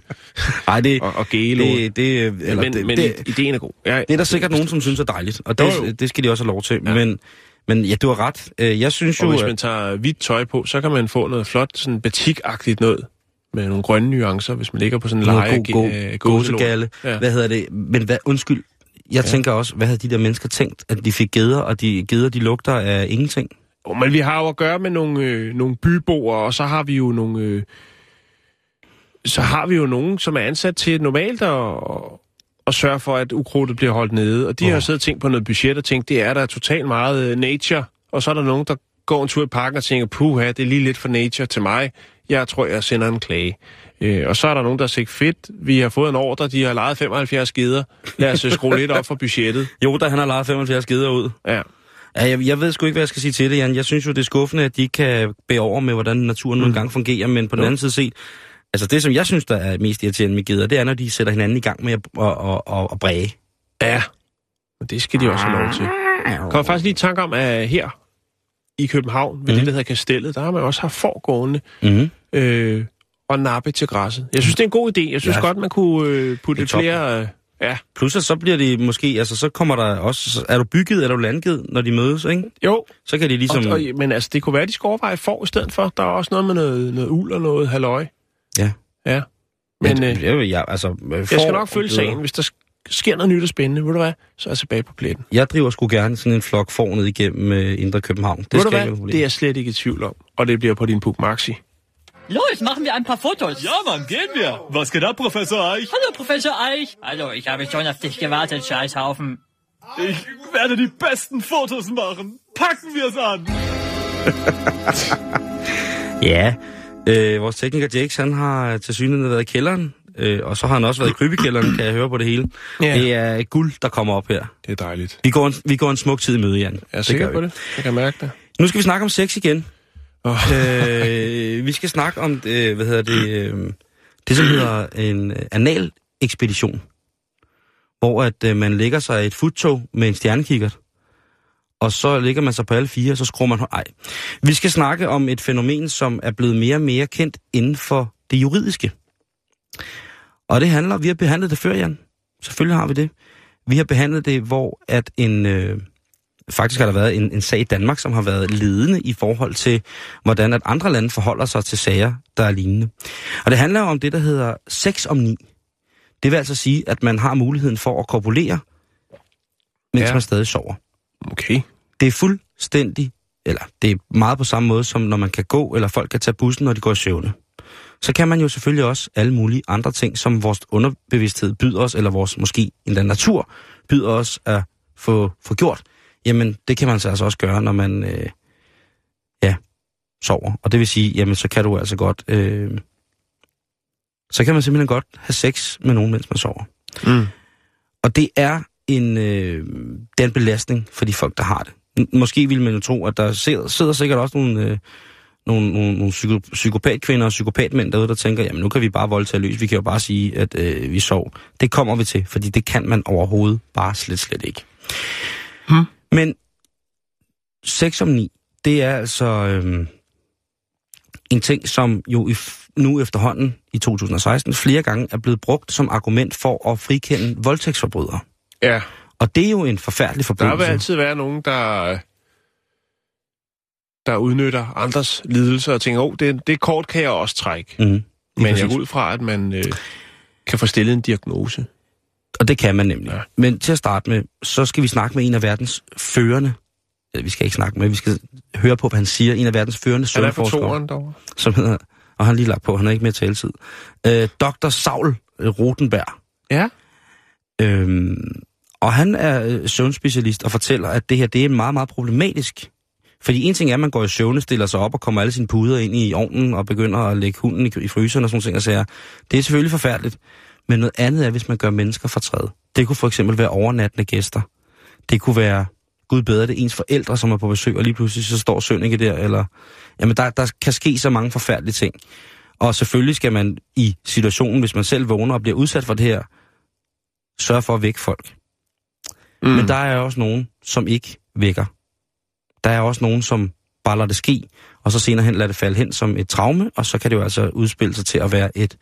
Ej, det, og, og det, det, eller, men det, men det, ideen er god. Ja, det er der sikkert nogen, som synes er dejligt, og Jo, jo. det, det skal de også have lov til. Ja. Men, men ja, du har ret. Øh, Jeg synes Og jo... hvis at- man tager hvidt tøj på, så kan man få noget flot, sådan batikagtigt noget, med nogle grønne nuancer, hvis man ligger på sådan en leje god, gåselort. gåsegalle. Ja. Hvad hedder det? Men hvad, undskyld, jeg ja. tænker også, hvad havde de der mennesker tænkt, at de fik geder, og de geder, de lugter af ingenting? Oh, men vi har jo at gøre med nogle, øh, nogle byboere, og så har vi jo nogle... Øh, så har vi jo nogen, som er ansat til normalt at, at sørge for, at ukrudtet bliver holdt nede. Og de oh. har siddet og tænkt på noget budget og tænkt, det er der totalt meget øh, nature. Og så er der nogen, der går en tur i parken og tænker, puha, det er lige lidt for nature til mig. Jeg tror, jeg sender en klage. Øh, og så er der nogen, der siger, fedt, vi har fået en ordre, de har lejet 75 skider. Lad os øh, skrue lidt op for budgettet. [laughs] Jo, da han har lejet 75 geder ud. Ja. Ja, jeg, jeg ved sgu ikke, hvad jeg skal sige til det, Jan. Jeg synes jo, det er skuffende, at de ikke kan bære over med, hvordan naturen mm. nu engang fungerer, men på den Jo. anden side set, altså det, som jeg synes, der er mest irriterende med geder, det er, når de sætter hinanden i gang med at, at, at, at, at bræge. Ja, men det skal de også have lov til. Kommer faktisk lige i tanke om, at her i København, ved mm. det, der hedder Kastellet, der har man også haft forgående Mm-hmm. øh, og nappe til græsset. Jeg synes, det er en god idé. Jeg synes Ja. godt, man kunne øh, putte er lidt flere... Øh, ja, Plus, at så bliver de måske, altså så kommer der også, så er du bygget, er du landgivet, når de mødes, ikke? jo, Så kan de ligesom... og, og, men altså, det kunne være, de skal overveje for i stedet for. Der er også noget med noget, noget uld og noget halløj. Ja. Ja. Men Men, øh, jeg, jeg, altså, jeg skal nok følge sagen. Hvis der sk- sker noget nyt og spændende, ved du hvad, så er jeg tilbage på pletten. Jeg driver sgu gerne sådan en flok får ned igennem øh, Indre København. Det ved du skal hvad, ikke være det er jeg slet ikke i tvivl om. Og det bliver på din Puk Maxi. Los, machen wir ein paar Fotos. Ja, Mann, gehen wir. Was geht ab, Professor Eich? Hallo, Professor Eich. Hallo, ich habe schon auf dich gewartet, Scheißhaufen. Ich werde die besten Fotos machen. Packen wir es an. [laughs] Ja, øh, vores tekniker Jakes, han har til synligheden været i kælderen, øh, og så har han også været i krybekælderen, kan jeg høre på det hele. Ja. Det er guld, der kommer op her. Det er dejligt. Vi går en, vi går en smuk tid i møde, Jan. Jeg er sikker på det. Jeg kan mærke det. Nu skal vi snakke om sex igen. Oh. øh, vi skal snakke om, øh, hvad hedder det, øh, det som hedder en øh, anal ekspedition, hvor at øh, man lægger sig i et futtog med en stjernekikkert, og så ligger man sig på alle fire, og så skruer man... Ej. Vi skal snakke om et fænomen, som er blevet mere og mere kendt inden for det juridiske. Og det handler... Vi har behandlet det før, Jan. Selvfølgelig har vi det. Vi har behandlet det, hvor at en... Øh, faktisk har der været en, en sag i Danmark, som har været ledende i forhold til, hvordan at andre lande forholder sig til sager, der er lignende. Og det handler om det, der hedder 6 om 9. Det vil altså sige, at man har muligheden for at korpulere, mens Ja. man stadig sover. Okay. Det er fuldstændig, eller det er meget på samme måde, som når man kan gå, eller folk kan tage bussen, når de går i søvne. Så kan man jo selvfølgelig også alle mulige andre ting, som vores underbevidsthed byder os, eller vores måske endda natur byder os at få, få gjort. Jamen, det kan man så altså også gøre, når man øh, ja, sover. Og det vil sige, jamen, så kan du altså godt... Øh, så kan man simpelthen godt have sex med nogen, mens man sover. Mm. Og det er en, øh, det er en belastning for de folk, der har det. M- Måske ville man jo tro, at der sidder, sidder sikkert også nogle, øh, nogle, nogle, nogle psyko, psykopatkvinder og psykopatmænd derude, der tænker, jamen nu kan vi bare voldtage løs, vi kan jo bare sige, at øh, vi sov. Det kommer vi til, fordi det kan man overhovedet bare slet, slet ikke. Hmm. Men 6 om 9, det er altså øh, en ting, som jo i, nu efterhånden i 2016 flere gange er blevet brugt som argument for at frikende voldtægtsforbrydere. Ja, Og det er jo en forfærdelig der forbrydelse. vil altid være nogen, der der udnytter andres lidelser og tænker, åh, oh, det, det kort kan jeg også trække. Mm, Men jeg præcis. går ud fra, at man øh, kan få stillet en diagnose. Og det kan man nemlig. Ja. Men til at starte med, så skal vi snakke med en af verdens førende, vi skal ikke snakke med, vi skal høre på, hvad han siger, en af verdens førende er søvnforskere, som hedder, og han har lige lagt på, han har ikke mere taletid, øh, Dr. Saul Rotenberg. Ja. Øhm, og han er øh, søvnspecialist og fortæller, at det her det er meget, meget problematisk. Fordi en ting er, at man går i søvne, stiller sig op og kommer alle sine puder ind i ovnen og begynder at lægge hunden i, i fryseren og sådan nogle ting og sager. Det er selvfølgelig forfærdeligt. Men noget andet er, hvis man gør mennesker fortræd. Det kunne for eksempel være overnattende gæster. Det kunne være, gud bedre, det ens forældre, som er på besøg, og lige pludselig så står søn ikke der. Eller, jamen der, der kan ske så mange forfærdelige ting. Og selvfølgelig skal man i situationen, hvis man selv vågner og bliver udsat for det her, sørge for at vække folk. Mm. Men der er også nogen, som ikke vækker. Der er også nogen, som bare lader det ske, og så senere hen lader det falde hen som et traume, og så kan det jo altså udspille sig til at være et,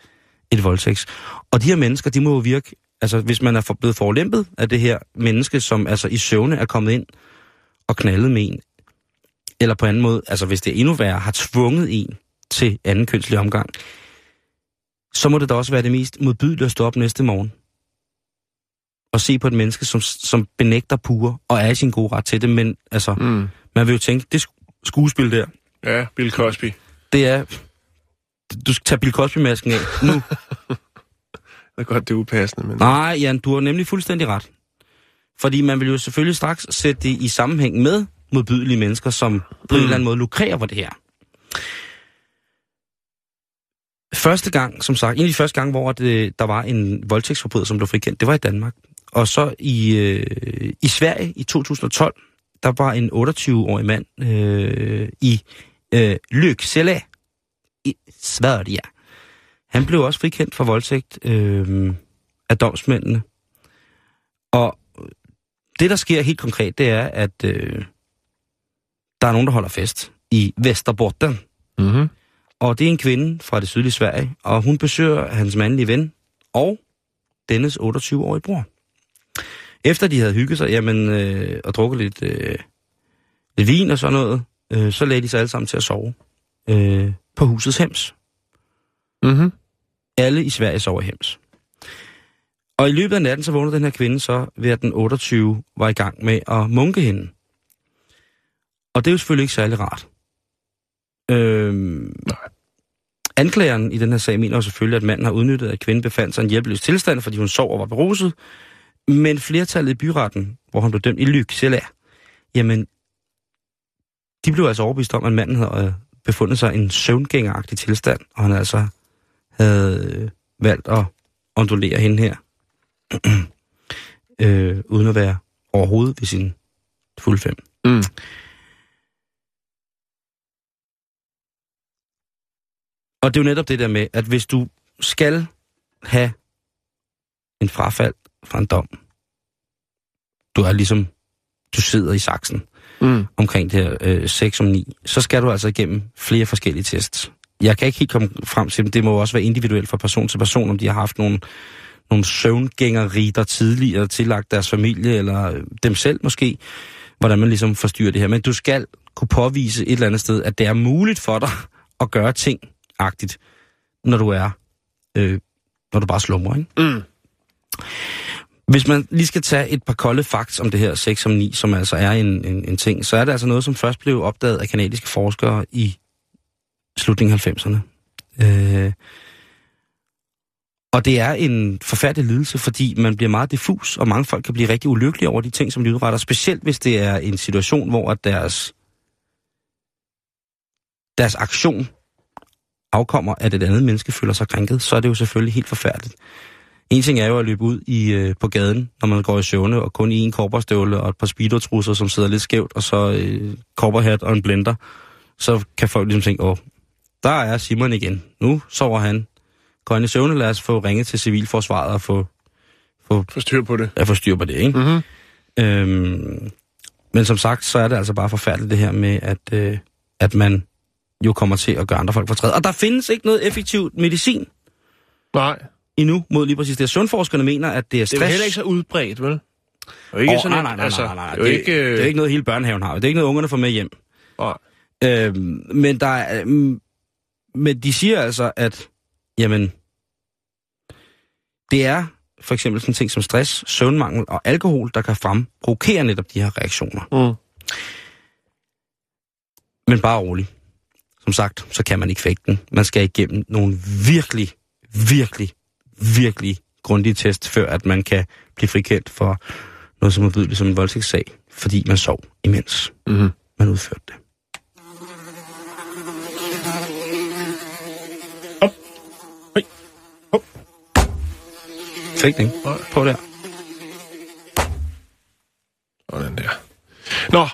et voldtægt. Og de her mennesker, de må jo virke, altså hvis man er for, blevet forulæmpet af det her menneske, som altså i søvne er kommet ind og knaldet med en, eller på anden måde, altså hvis det er endnu værre, har tvunget en til anden kønslig omgang, så må det da også være det mest modbydelige at stå op næste morgen og se på et menneske, som, som benægter pure og er i sin gode ret til det, men altså, Mm. man vil jo tænke, det sk- skuespil der, Ja, Bill Cosby. det er... Du skal tage Bill Cosby-masken af nu. [laughs] Det er godt, det er upassende, men... Nej, Jan, du har nemlig fuldstændig ret. Fordi man vil jo selvfølgelig straks sætte det i sammenhæng med modbydelige mennesker, som på en eller anden måde lukrerer på det her. Første gang, som sagt, en af de første gange, hvor det, der var en voldtægtsforbryder, som blev frikendt, det var i Danmark. Og så i, øh, i Sverige i 2012, der var en 28-årig mand øh, i øh, Lycksele Sverige. Han blev også frikendt for voldtægt øh, af domsmændene. Og det, der sker helt konkret, det er, at øh, der er nogen, der holder fest i Vesterbotten. Mm-hmm. Og det er en kvinde fra det sydlige Sverige, og hun besøger hans mandlige ven og dennes 28-årige bror. Efter de havde hygget sig jamen, øh, og drukket lidt, øh, lidt vin og sådan noget, øh, så lagde de sig alle sammen til at sove øh, på husets hems. Mm-hmm. Alle i Sverige sover hems. Og i løbet af natten, så vågnede den her kvinde så ved, at den 28 var i gang med at munke hende. Og det er jo selvfølgelig ikke særlig rart. Øhm, Nej. Anklageren i den her sag mener jo selvfølgelig, at manden har udnyttet, at kvinden befandt sig i en hjælpeløs tilstand, fordi hun sov og var beruset. Men flertallet i byretten, hvor han blev dømt i Lyksele, jamen, de blev altså overbevist om, at manden havde øh, befundet sig i en søvngængeragtig tilstand, og han altså havde øh, valgt at ondulere hende her, [clears throat] øh, uden at være overhovedet ved sin fuld fem. Mm. Og det er jo netop det der med, at hvis du skal have en frafald fra en dom, du er ligesom, du sidder i saksen Mm. omkring det her øh, 6 om 9, så skal du altså igennem flere forskellige tests. Jeg kan ikke helt komme frem til dem. Det må også være individuelt fra person til person, om de har haft nogle, nogle søvngængeritter tidligere tillagt deres familie, eller øh, dem selv måske, hvordan man ligesom forstyrrer det her. Men du skal kunne påvise et eller andet sted, at det er muligt for dig at gøre ting agtigt, når du er, øh, når du bare slumrer, ikke? Mm. Hvis man lige skal tage et par kolde facts om det her 6 om 9, som altså er en, en, en ting, så er det altså noget, som først blev opdaget af kanadiske forskere i slutningen af 90'erne. Øh, og det er en forfærdelig lidelse, fordi man bliver meget diffus, og mange folk kan blive rigtig ulykkelige over de ting, som de udretter. Specielt hvis det er en situation, hvor at deres, deres aktion afkommer, at et andet menneske føler sig krænket, så er det jo selvfølgelig helt forfærdeligt. En ting er jo at løbe ud i, øh, på gaden, når man går i søvne, og kun i en korperstøvle og et par speedotrusser, som sidder lidt skævt, og så øh, korperhat og en blender. Så kan folk ligesom tænke, åh, der er Simon igen. Nu sover han. Går han i søvne, lad os få ringet til civilforsvaret og få, få, Få styr på det. at få styr på det, ikke? Mm-hmm. Øhm, men som sagt, så er det altså bare forfærdeligt det her med, at, øh, at man jo kommer til at gøre andre folk fortræd. Og der findes ikke noget effektivt medicin Nej, endnu mod lige præcis det. Sundforskerne mener, at det er det stress. er jo heller ikke så udbredt, vel? Det er jo ikke Åh, sådan, nej, nej, nej, altså, nej, nej, nej. Det er jo ikke... det, det er ikke noget, hele børnehaven har. Det er ikke noget, ungerne får med hjem. Nej. Øhm, men der er, mm, men de siger altså, at jamen, det er for eksempel sådan ting som stress, søvnmangel og alkohol, der kan frem provokere netop de her reaktioner. Mm. Men bare rolig. Som sagt, så kan man ikke fake den. Man skal igennem nogle virkelig, virkelig, virkelig grundige test, før at man kan blive frikendt for noget som modbydeligt som en voldtægtssag, fordi man sov imens Mm-hmm. man udførte det. Hop. Hej. Den. Nej. Prøv der. Sådan der. Nå.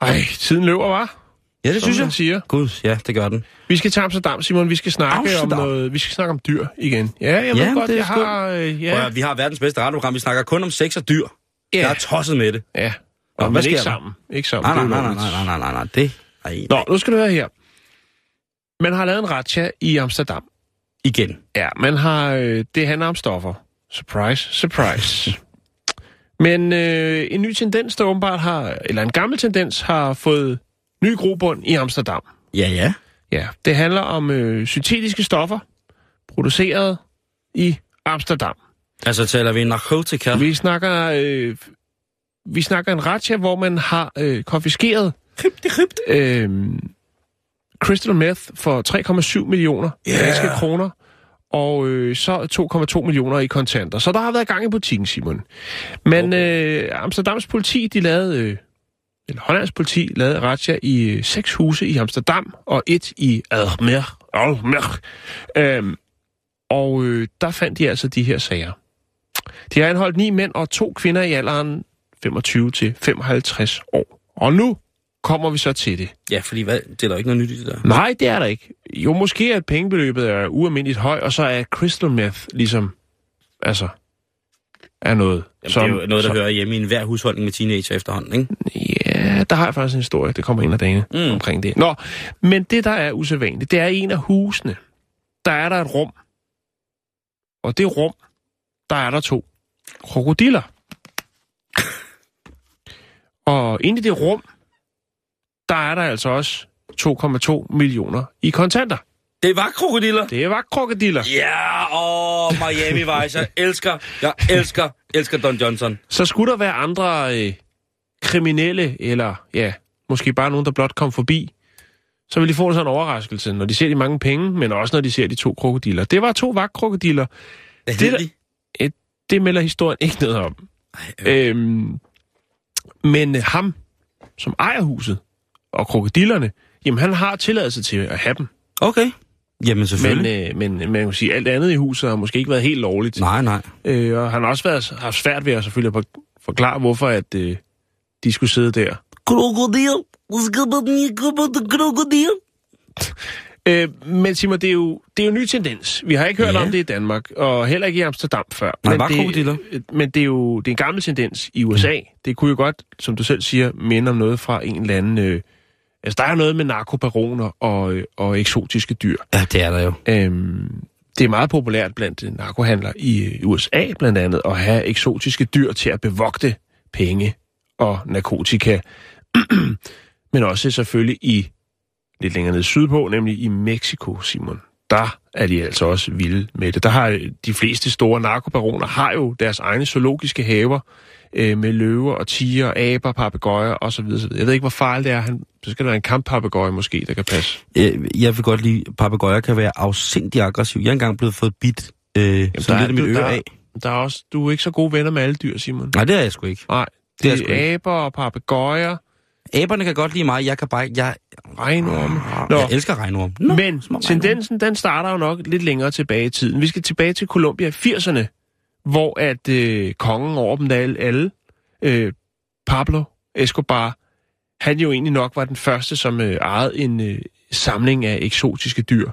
Ej, tiden løber, var. Ja, det synes man jeg. siger. Gud, ja, det gør den. Vi skal til Amsterdam, Simon. Vi skal snakke Amsterdam? om noget. Vi skal snakke om dyr igen. Ja, jeg ved Ja, godt, det jeg har... Øh, Ja. ja, vi har verdens bedste radioprogram. Vi snakker kun om sex og dyr. ja, Jeg er tosset med det. ja. Nå, Og, hvad men ikke sker der? sammen. Ikke sammen. Nej, nej, nej, nej, nej, nej, nej, nej. Det... Ej, Nå, nu skal du høre her. Man har lavet en ratcha i Amsterdam. igen. Ja, man har... Øh, det handler om stoffer. Surprise, surprise. [laughs] Men øh, en ny tendens, der åbenbart har... Eller en gammel tendens, har fået ny grobund i Amsterdam. Ja, ja. Ja, det handler om øh, syntetiske stoffer, produceret i Amsterdam. Altså taler vi narkotika. Vi snakker, øh, vi snakker en ratcha, hvor man har øh, konfiskeret øh, crystal meth for 3,7 millioner Ja. danske kroner, og øh, så 2,2 millioner i kontanter. Så der har været gang i butikken, Simon. Men øh, Amsterdams politi, de lavede, øh, eller Hollands politi, lavede ratcha i øh, seks huse i Amsterdam, og et i Almer. Almer. Øhm, og øh, der fandt de altså de her sager. De har anholdt ni mænd og to kvinder i alderen 25 til 55 år. Og nu kommer vi så til det. Ja, fordi hvad? det er der ikke noget nyt i det der. Nej, det er der ikke. Jo, måske at pengebeløbet er ualmindeligt højt, og så er crystal meth ligesom, altså, er noget. Jamen, som, det er jo noget, der som, hører hjemme i enhver husholdning med teenager efterhånden, ikke? Ja, der har jeg faktisk en historie, det kommer en af dagene Mm. omkring det. Nå, men det, der er usædvanligt, det er en af husene. Der er der et rum. Og det rum, der er der to krokodiller. Og inde i det rum, der er der altså også 2,2 millioner i kontanter. Det var krokodiller. Det var krokodiller. Ja, åh, Miami Vice. Jeg elsker, jeg elsker, elsker Don Johnson. Så skulle der være andre øh, kriminelle, eller ja, måske bare nogen, der blot kom forbi, så vil de få sådan en overraskelse, når de ser de mange penge, men også når de ser de to krokodiller. Det var to vagtkrokodiller. Hvad Det hed der- de? Det melder historien ikke noget om. Ej, øh. Øhm, men ham, som ejer huset, og krokodillerne, jamen han har tilladelse til at have dem. Okay. Jamen selvfølgelig. Men, øh, men man kan sige, alt andet i huset har måske ikke været helt lovligt. nej, nej. Øh, og han har også været, haft svært ved at selvfølgelig forklare, hvorfor at, øh, de skulle sidde der. Krokodil. Krokodil. Øh, men Simon, det er, jo, det er jo en ny tendens. Vi har ikke hørt Ja. om det i Danmark, og heller ikke i Amsterdam før. Nej, men det, øh, Men det er jo det er en gammel tendens i USA. Ja. Det kunne jo godt, som du selv siger, minde om noget fra en eller anden... Øh, altså, der er noget med narkobaroner og, og eksotiske dyr. Ja, det er der jo. Øhm, det er meget populært blandt narkohandlere i øh, USA blandt andet at have eksotiske dyr til at bevogte penge og narkotika. [clears throat] Men også selvfølgelig i lidt længere ned sydpå, nemlig i Mexico, Simon. Der er de altså også vilde med det. Der har øh, de fleste store narkobaroner har jo deres egne zoologiske haver øh, med løver og tiger, aber, papegøjer osv. osv. Jeg ved ikke, hvor farligt det er. Han, så skal der være en kamppapegøje måske, der kan passe. Øh, Jeg vil godt lide, at papegøjer kan være afsindig aggressiv. Jeg er engang blevet fået bit øh, Jamen, er- lidt af mit øre er- af. Der er også, du er ikke så gode venner med alle dyr, Simon. Nej, det er jeg sgu ikke. Nej, Det er det jeg sgu er ikke. aber og papegøjer, Aberne kan godt lide mig. Jeg kan bare ikke... Jeg, regnorme. Nå. jeg elsker regnorm. Nå, Men regnorme. tendensen, den starter jo nok lidt længere tilbage i tiden. Vi skal tilbage til Colombia i 80'erne, hvor at øh, kongen over dem alle, alle øh, Pablo Escobar, han jo egentlig nok var den første, som øh, ejede en øh, samling af eksotiske dyr.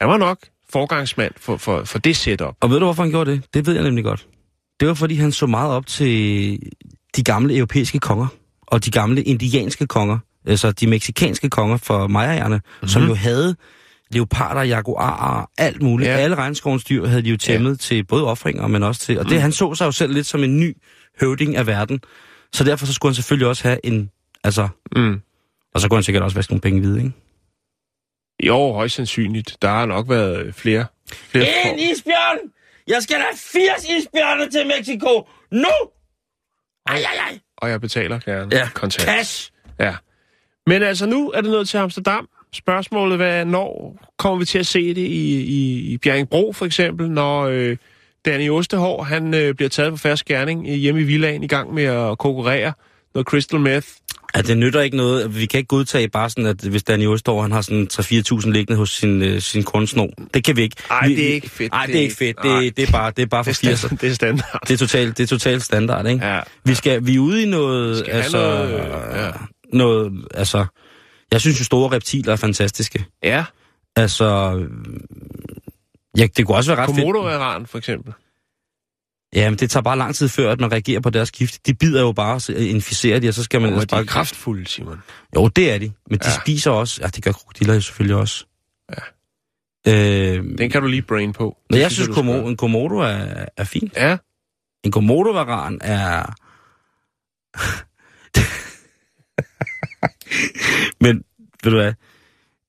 Han var nok forgangsmand for, for, for det setup. Og ved du, hvorfor han gjorde det? Det ved jeg nemlig godt. Det var, fordi han så meget op til de gamle europæiske konger, og de gamle indianske konger, altså de meksikanske konger for majerne, mm-hmm. som jo havde leoparder, jaguarer, alt muligt. Ja. Alle regnskovens dyr havde de jo tæmmet ja. til både offringer, men også til... Og det, han så sig jo selv lidt som en ny høvding af verden. Så derfor så skulle han selvfølgelig også have en... Altså, Mm. og så kunne han sikkert også vaske nogle penge hvide, ikke? Jo, højst sandsynligt. Der har nok været flere. flere En isbjørn! Jeg skal have 80 isbjørne til Mexico! Nu! Ej, ej, ej! og jeg betaler gerne Ja, kontant. Cash! Ja. Men altså, nu er det nået til Amsterdam. Spørgsmålet, hvad, når kommer vi til at se det i, i, i Bjerringbro for eksempel, når øh, Danny Ostehår, han øh, bliver taget på færds gerning øh, hjemme i villaen i gang med at konkurrere noget crystal meth. Ja, det nytter ikke noget. Vi kan ikke godtage bare sådan, at hvis Danny Østor, han har sådan 3-4.000 liggende hos sin, øh, sin kunstner. Det kan vi ikke. Ej, vi, det er ikke fedt. Ej, Det er ikke fedt. nej. Det, det, er bare, det er bare for Det er, 80'er. standard, det er standard. Det er totalt, det er totalt standard, ikke? Ja. Vi, skal, vi er ude i noget, skal altså... noget, ja. noget, altså... Jeg synes jo, store reptiler er fantastiske. Ja, Altså... Ja, det kunne også være ret fedt. komodo for eksempel. Ja, men det tager bare lang tid før, at man reagerer på deres gift. De bider jo bare, så inficerer de, og så skal man Og ellers de er bare... kraftfulde, Simon. Jo, det er de. Men de Ja. spiser også... Ja, det gør krokodiller jo selvfølgelig også. Ja. Øh, Den kan du lige brain på. Men jeg synes, komo, en komodo er, er fin. Ja, En komodovaran er... [laughs] [laughs] [laughs] Men, ved du hvad?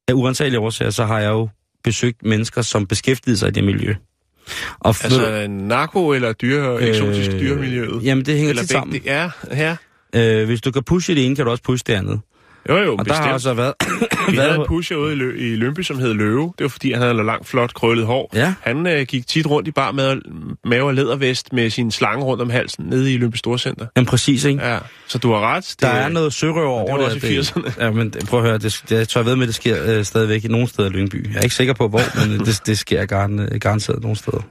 Af uansagelige årsager, så har jeg jo besøgt mennesker, som beskæftigede sig i det miljø. Og altså narko eller dyre, eksotisk dyremiljøet. Jamen, det hænger Eller tit sammen. Ja, ja. Øh, hvis du kan pushe det ene, kan du også pushe det andet. Jo, jo, Og der bestemt. har altså været... [coughs] Vi havde en pusher ude i, Lø- i Lønby, som hed Løve. Det var fordi, han havde langt, flot, krøllet hår. Ja. Han øh, gik tit rundt i bar med mave og lædervest med sin slange rundt om halsen nede i Lønby Storcenter. Jamen præcis, ikke? Ja, så du har ret. Det, Der er noget sørøver over var også i det. 80'erne. Ja, men det- prøv at høre, det, det, jeg jeg ved med, det sker øh, stadigvæk i nogle steder i Lyngby. Jeg er ikke sikker på, hvor, men det, det sker garanteret nogle steder.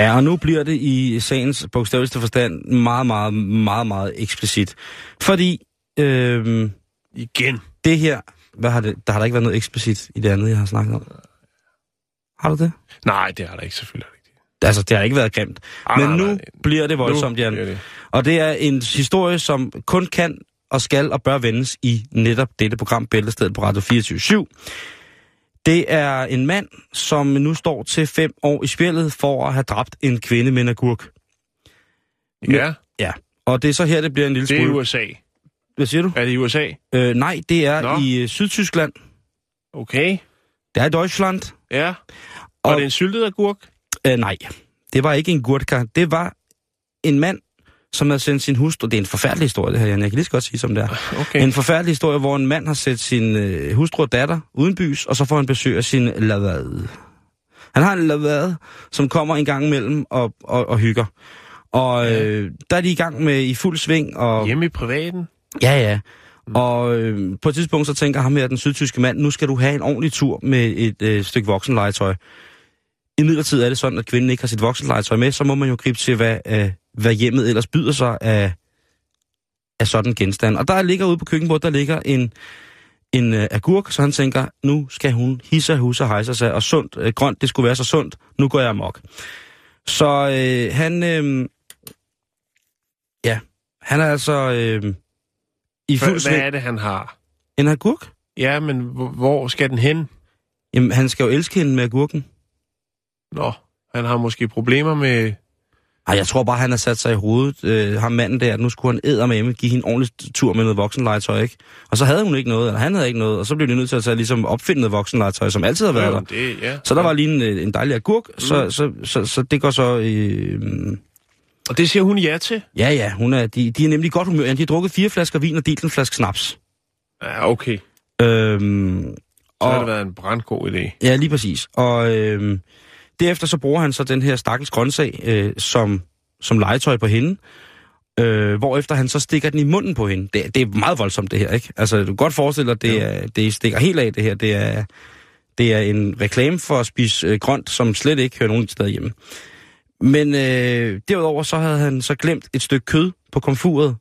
Ja, og nu bliver det i sagens bogstaveligste forstand meget, meget, meget, meget eksplicit. Fordi øh, Igen. det her, hvad har det, der har der ikke været noget eksplicit i det andet, jeg har snakket om. Har du det? Nej, det har der ikke selvfølgelig. Altså, det har ikke været grimt. Ah, Men nej, nu nej. bliver det voldsomt, Jan. det. Og det er en historie, som kun kan og skal og bør vendes i netop dette program, Bæltestedet på Radio 24 Det er en mand, som nu står til fem år i spillet for at have dræbt en kvinde med en agurk. Ja, Ja, og det er så her, det bliver en lille det er i smule... USA. Hvad siger du? Er det i USA? Øh, nej, det er Nå. i øh, Sydtyskland. Okay. Det er i Deutschland. Ja. Og, Og- og det er en syltet agurk? Øh, nej, det var ikke en gurtka. Det var en mand, som havde sendt sin hustru... Det er en forfærdelig historie, det her, Jan. Jeg kan lige så godt sige, som det er. Okay. En forfærdelig historie, hvor en mand har set sin øh, hustru og datter uden bys, og så får han besøg af sin lavade. Han har en lavade, som kommer en gang imellem og, og, og hygger. Og øh, der er de i gang med i fuld sving, og... Hjemme i privaten? Ja, ja. Og øh, på et tidspunkt så tænker ham her, den sydtyske mand, nu skal du have en ordentlig tur med et øh, stykke voksenlegetøj. I midlertid er det sådan, at kvinden ikke har sit voksenlegetøj med, så må man jo gribe til, hvad, øh, hvad hjemmet ellers byder sig af, af sådan en genstand. Og der ligger ude på køkkenbordet, der ligger en, en øh, agurk, så han tænker, nu skal hun hisse, husse hejse sig, og sundt, øh, grønt, det skulle være så sundt, nu går jeg amok. Så øh, han, øh, ja, han er altså øh, i fuld Hvad, hvad er det, han har? En agurk? Ja, men hvor, hvor skal den hen? Jamen, han skal jo elske hende med agurken. Nå, han har måske problemer med... Ej, jeg tror bare, han har sat sig i hovedet, øh, ham manden der, at nu skulle han eddermame give hende en ordentlig tur med noget voksenlegetøj, ikke? Og så havde hun ikke noget, eller han havde ikke noget, og så blev de nødt til at tage, ligesom opfinde noget voksenlegetøj, som altid har været der. det, ja. Så der var lige en, øh, en dejlig agurk, mm. så, så, så, så det går så... Øh, Og det siger hun ja til? ja, ja, hun er, de, de er nemlig godt humør. De har drukket fire flasker vin og delt en flaske snaps. Ja, okay. Øhm, Så har og, det været en brandgod idé. Ja, lige præcis. Og øhm, derefter så bruger han så den her stakkels grøntsag øh, som, som legetøj på hende, øh, hvorefter han så stikker den i munden på hende. Det, det er meget voldsomt, det her, ikke? Altså, du kan godt forestille dig, det, er, det stikker helt af, det her. Det er, det er en reklame for at spise øh, grønt, som slet ikke hører nogen steder hjemme. Men øh, derudover så havde han så glemt et stykke kød på komfuret,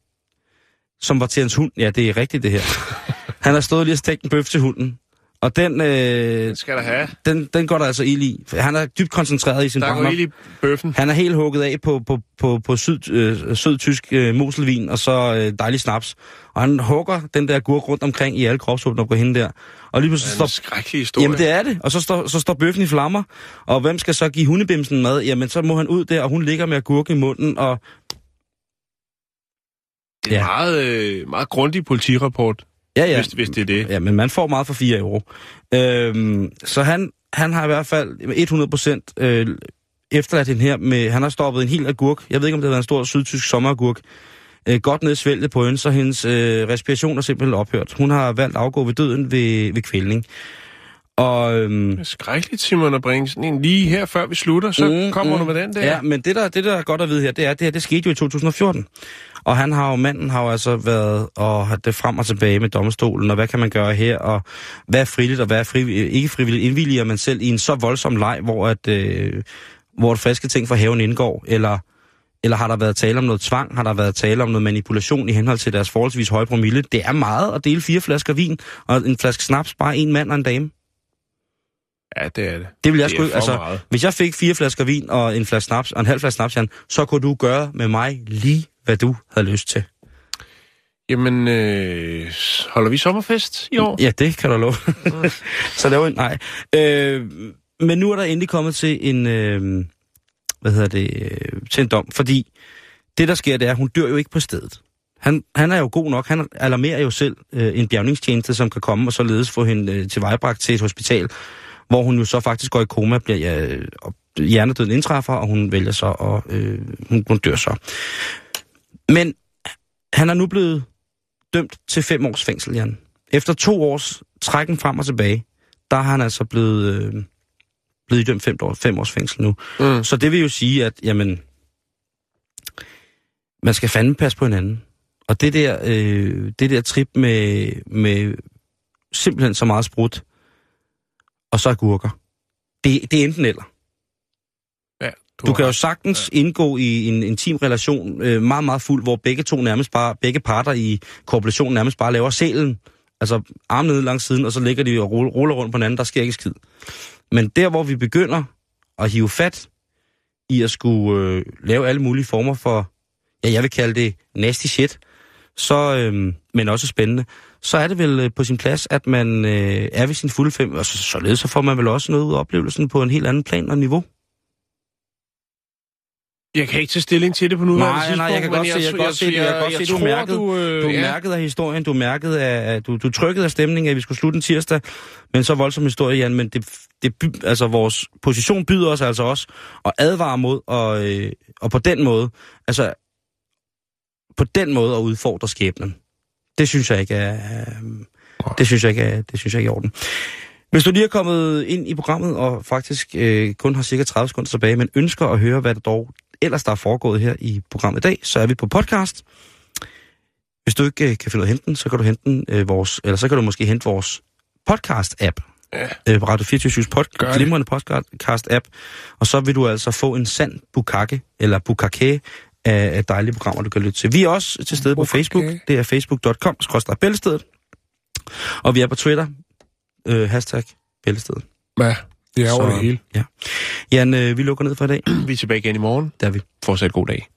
som var til hans hund. Ja, det er rigtigt, det her. [laughs] Han har stået lige og stegt en bøf til hunden. Og den, øh, Den skal der have. den, den går der altså ild i. Han er dybt koncentreret i sin Der brænder. ild i bøffen. Han er helt hugget af på, på, på, på syd, øh, sød tysk øh, moselvin og så øh, dejlig snaps. Og han hugger den der gurk rundt omkring i alle kropsåbner på hende der. Og lige pludselig Det er står... en skrækkelig historie. Jamen det er det. Og så står, så står bøffen i flammer. Og hvem skal så give hundebimsen mad? Jamen så må han ud der, og hun ligger med agurken i munden. Og Det er en Ja. meget, øh, meget grundig politirapport, ja, ja. hvis, hvis det er det. Ja, men man får meget for 4 euro. Øhm, så han, han har i hvert fald 100 procent øh, efterladt hende her med... Han har stoppet en hel agurk. Jeg ved ikke, om det har været en stor sydtysk sommeragurk. Øh, godt ned i svælget på hende, så hendes øh, respiration er simpelthen ophørt. Hun har valgt at afgå ved døden ved, ved kvælning. Og... Øhm, Det er skrækkeligt, Simon, at bringe sådan en lige her, før vi slutter. Så mm, kommer du med den der. Ja, men det der, det der er godt at vide her, det er, det her, det skete jo i 2014. Og han har jo, manden har jo altså været og har det frem og tilbage med domstolen, og hvad kan man gøre her, og hvad er frivilligt, og hvad er frivilligt, ikke frivilligt, indvilliger man selv i en så voldsom leg, hvor at, øh, hvor et friske ting fra haven indgår, eller, eller har der været tale om noget tvang, har der været tale om noget manipulation i henhold til deres forholdsvis høje promille. Det er meget at dele fire flasker vin, og en flaske snaps, bare en mand og en dame. ja, det er det. Det vil jeg Det sgu altså, meget. hvis jeg fik fire flasker vin og en flaske snaps, og en halv flaske snaps, Jan, så kunne du gøre med mig lige, hvad du havde lyst til. Jamen, øh, holder vi sommerfest i år? Ja, det kan du love. så laver en, nej. Øh, men nu er der endelig kommet til en, øh, hvad hedder det, øh, til en dom, fordi det, der sker, det er, at hun dør jo ikke på stedet. Han, han er jo god nok, han alarmerer jo selv øh, en bjergningstjeneste, som kan komme og således få hende øh, til vejbragt til et hospital, hvor hun jo så faktisk går i koma, bliver ja, og hjernedøden indtræffer, og hun vælger så, og øh, hun, hun dør så. Men han er nu blevet dømt til fem års fængsel, Jan. Efter to års trækken frem og tilbage, der har han altså blevet, øh, blevet idømt fem, år, fem års fængsel nu. Mm. Så det vil jo sige, at jamen, man skal fandme passe på hinanden. Og det der, øh, det der trip med, med simpelthen så meget sprut, og så agurker, det, det er enten eller. Du har kan jo sagtens ja. indgå i en intim relation, øh, meget, meget fuld, hvor begge to nærmest bare, begge parter i korporationen nærmest bare laver selen, altså armen nede langs siden, og så ligger de og ruller, ruller rundt på hinanden, der sker ikke skid. Men der, hvor vi begynder at hive fat i at skulle øh, lave alle mulige former for, ja, jeg vil kalde det nasty shit, så, øh, men også spændende, så er det vel øh, på sin plads, at man øh, er ved sin fulde fem, og så, således så får man vel også noget ud af oplevelsen på en helt anden plan og niveau. Jeg kan ikke tage stilling til det på nuværende Nej, nej, jeg kan tidspunkt, godt men se, jeg kan godt se. Jeg godt se, du tror, mærket. Du, øh, Du ja. mærket af historien, du mærket af, du, du trykket af stemningen, at vi skulle slutte en tirsdag med en så voldsom historie, Jan, men det, det, altså vores position byder os altså også at advare mod, og, øh, og på den måde, altså på den måde at udfordre skæbnen. Det synes jeg ikke er, øh, det synes jeg ikke er, det synes jeg ikke er i orden. Hvis du lige er kommet ind i programmet, og faktisk øh, kun har cirka 30 sekunder tilbage, men ønsker at høre, hvad der dog ellers der er foregået her i programmet i dag, så er vi på podcast. Hvis du ikke øh, kan finde ud af at hente den, så kan du hente den, øh, vores, eller så kan du måske hente vores podcast-app. Ja. øh, på Radio 24 pod, glimrende podcast-app, og så vil du altså få en sand bukake, eller bukake, af, af dejlige programmer, du kan lytte til. Vi er også til stede på Bukake. Facebook. Det er facebook.com, bæltestedet. Og vi er på Twitter, øh, hashtag bæltestedet. Ja, det er over Så- det hele. Ja. Jan, øh, vi lukker ned for i dag. Vi er tilbage igen i morgen. Der er vi. Fortsat god dag.